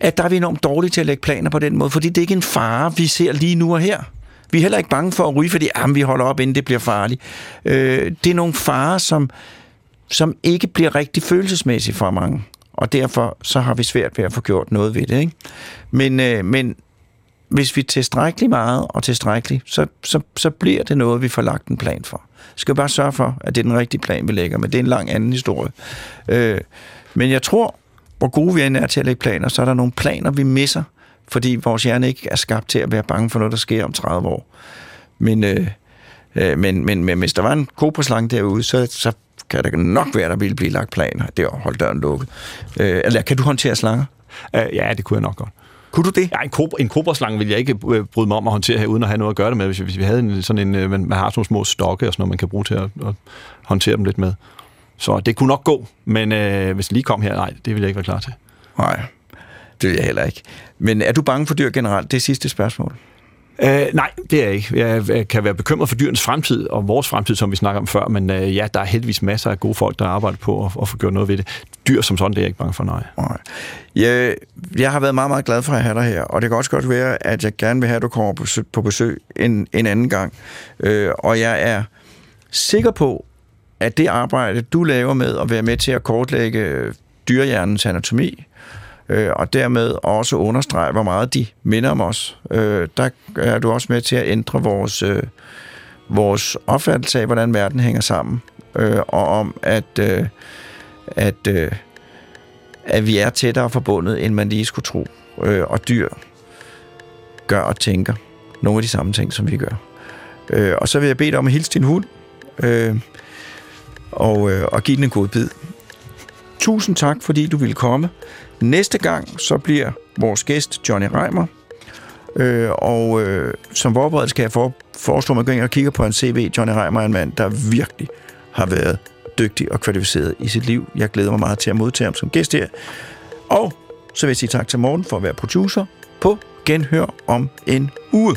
at der er vi enormt dårlige til at lægge planer på den måde, fordi det er ikke en fare, vi ser lige nu og her. Vi er heller ikke bange for at ryge, fordi jamen, vi holder op, inden det bliver farligt. Øh, det er nogle farer, som, som ikke bliver rigtig følelsesmæssige for mange. Og derfor så har vi svært ved at få gjort noget ved det. Ikke? Men, øh, men hvis vi tilstrækkeligt meget og tilstrækkeligt, så, så, så bliver det noget, vi får lagt en plan for. Vi skal bare sørge for, at det er den rigtige plan, vi lægger, men det er en lang anden historie. Øh, men jeg tror, hvor gode vi er til at lægge planer, så er der nogle planer, vi misser, fordi vores hjerne ikke er skabt til at være bange for noget, der sker om 30 år. Men, øh, øh, men, men, men hvis der var en kobraslange derude, så, så kan der nok være, der ville blive lagt planer. Det er at holde døren lukket. Øh, eller kan du håndtere slanger? Uh, ja, det kunne jeg nok godt. Kunne du det? Ja, en, kobra, en kobraslange ville jeg ikke øh, bryde mig om at håndtere her, uden at have noget at gøre det med. Hvis, hvis vi havde en, sådan en, øh, man, man har sådan nogle små stokke og sådan noget, man kan bruge til at, at håndtere dem lidt med. Så det kunne nok gå, men øh, hvis det lige kom her, nej, det ville jeg ikke være klar til. Nej, det vil jeg heller ikke. Men er du bange for dyr generelt? Det er sidste spørgsmål. Øh, nej, det er jeg ikke. Jeg kan være bekymret for dyrenes fremtid, og vores fremtid, som vi snakker om før, men øh, ja, der er heldigvis masser af gode folk, der arbejder på at, at få gjort noget ved det. Dyr som sådan, det er jeg ikke bange for, nej. nej. Jeg, jeg har været meget, meget glad for at have dig her, og det kan også godt være, at jeg gerne vil have, at du kommer på besøg, på besøg en, en anden gang. Øh, og jeg er sikker på, at det arbejde, du laver med at være med til at kortlægge dyrehjernens anatomi, øh, og dermed også understrege, hvor meget de minder om os. Øh, der er du også med til at ændre vores, øh, vores opfattelse af, hvordan verden hænger sammen, øh, og om, at, øh, at, øh, at vi er tættere forbundet, end man lige skulle tro. Øh, og dyr gør og tænker nogle af de samme ting, som vi gør. Øh, og så vil jeg bede dig om at hilse din hund, øh, og, øh, og give den en god bid. Tusind tak, fordi du ville komme. Næste gang, så bliver vores gæst Johnny Reimer, øh, og øh, som forberedelse kan jeg for, foreslå, at man går ind og kigger på en CV. Johnny Reimer er en mand, der virkelig har været dygtig og kvalificeret i sit liv. Jeg glæder mig meget til at modtage ham som gæst her. Og så vil jeg sige tak til Morten for at være producer på Genhør om en uge.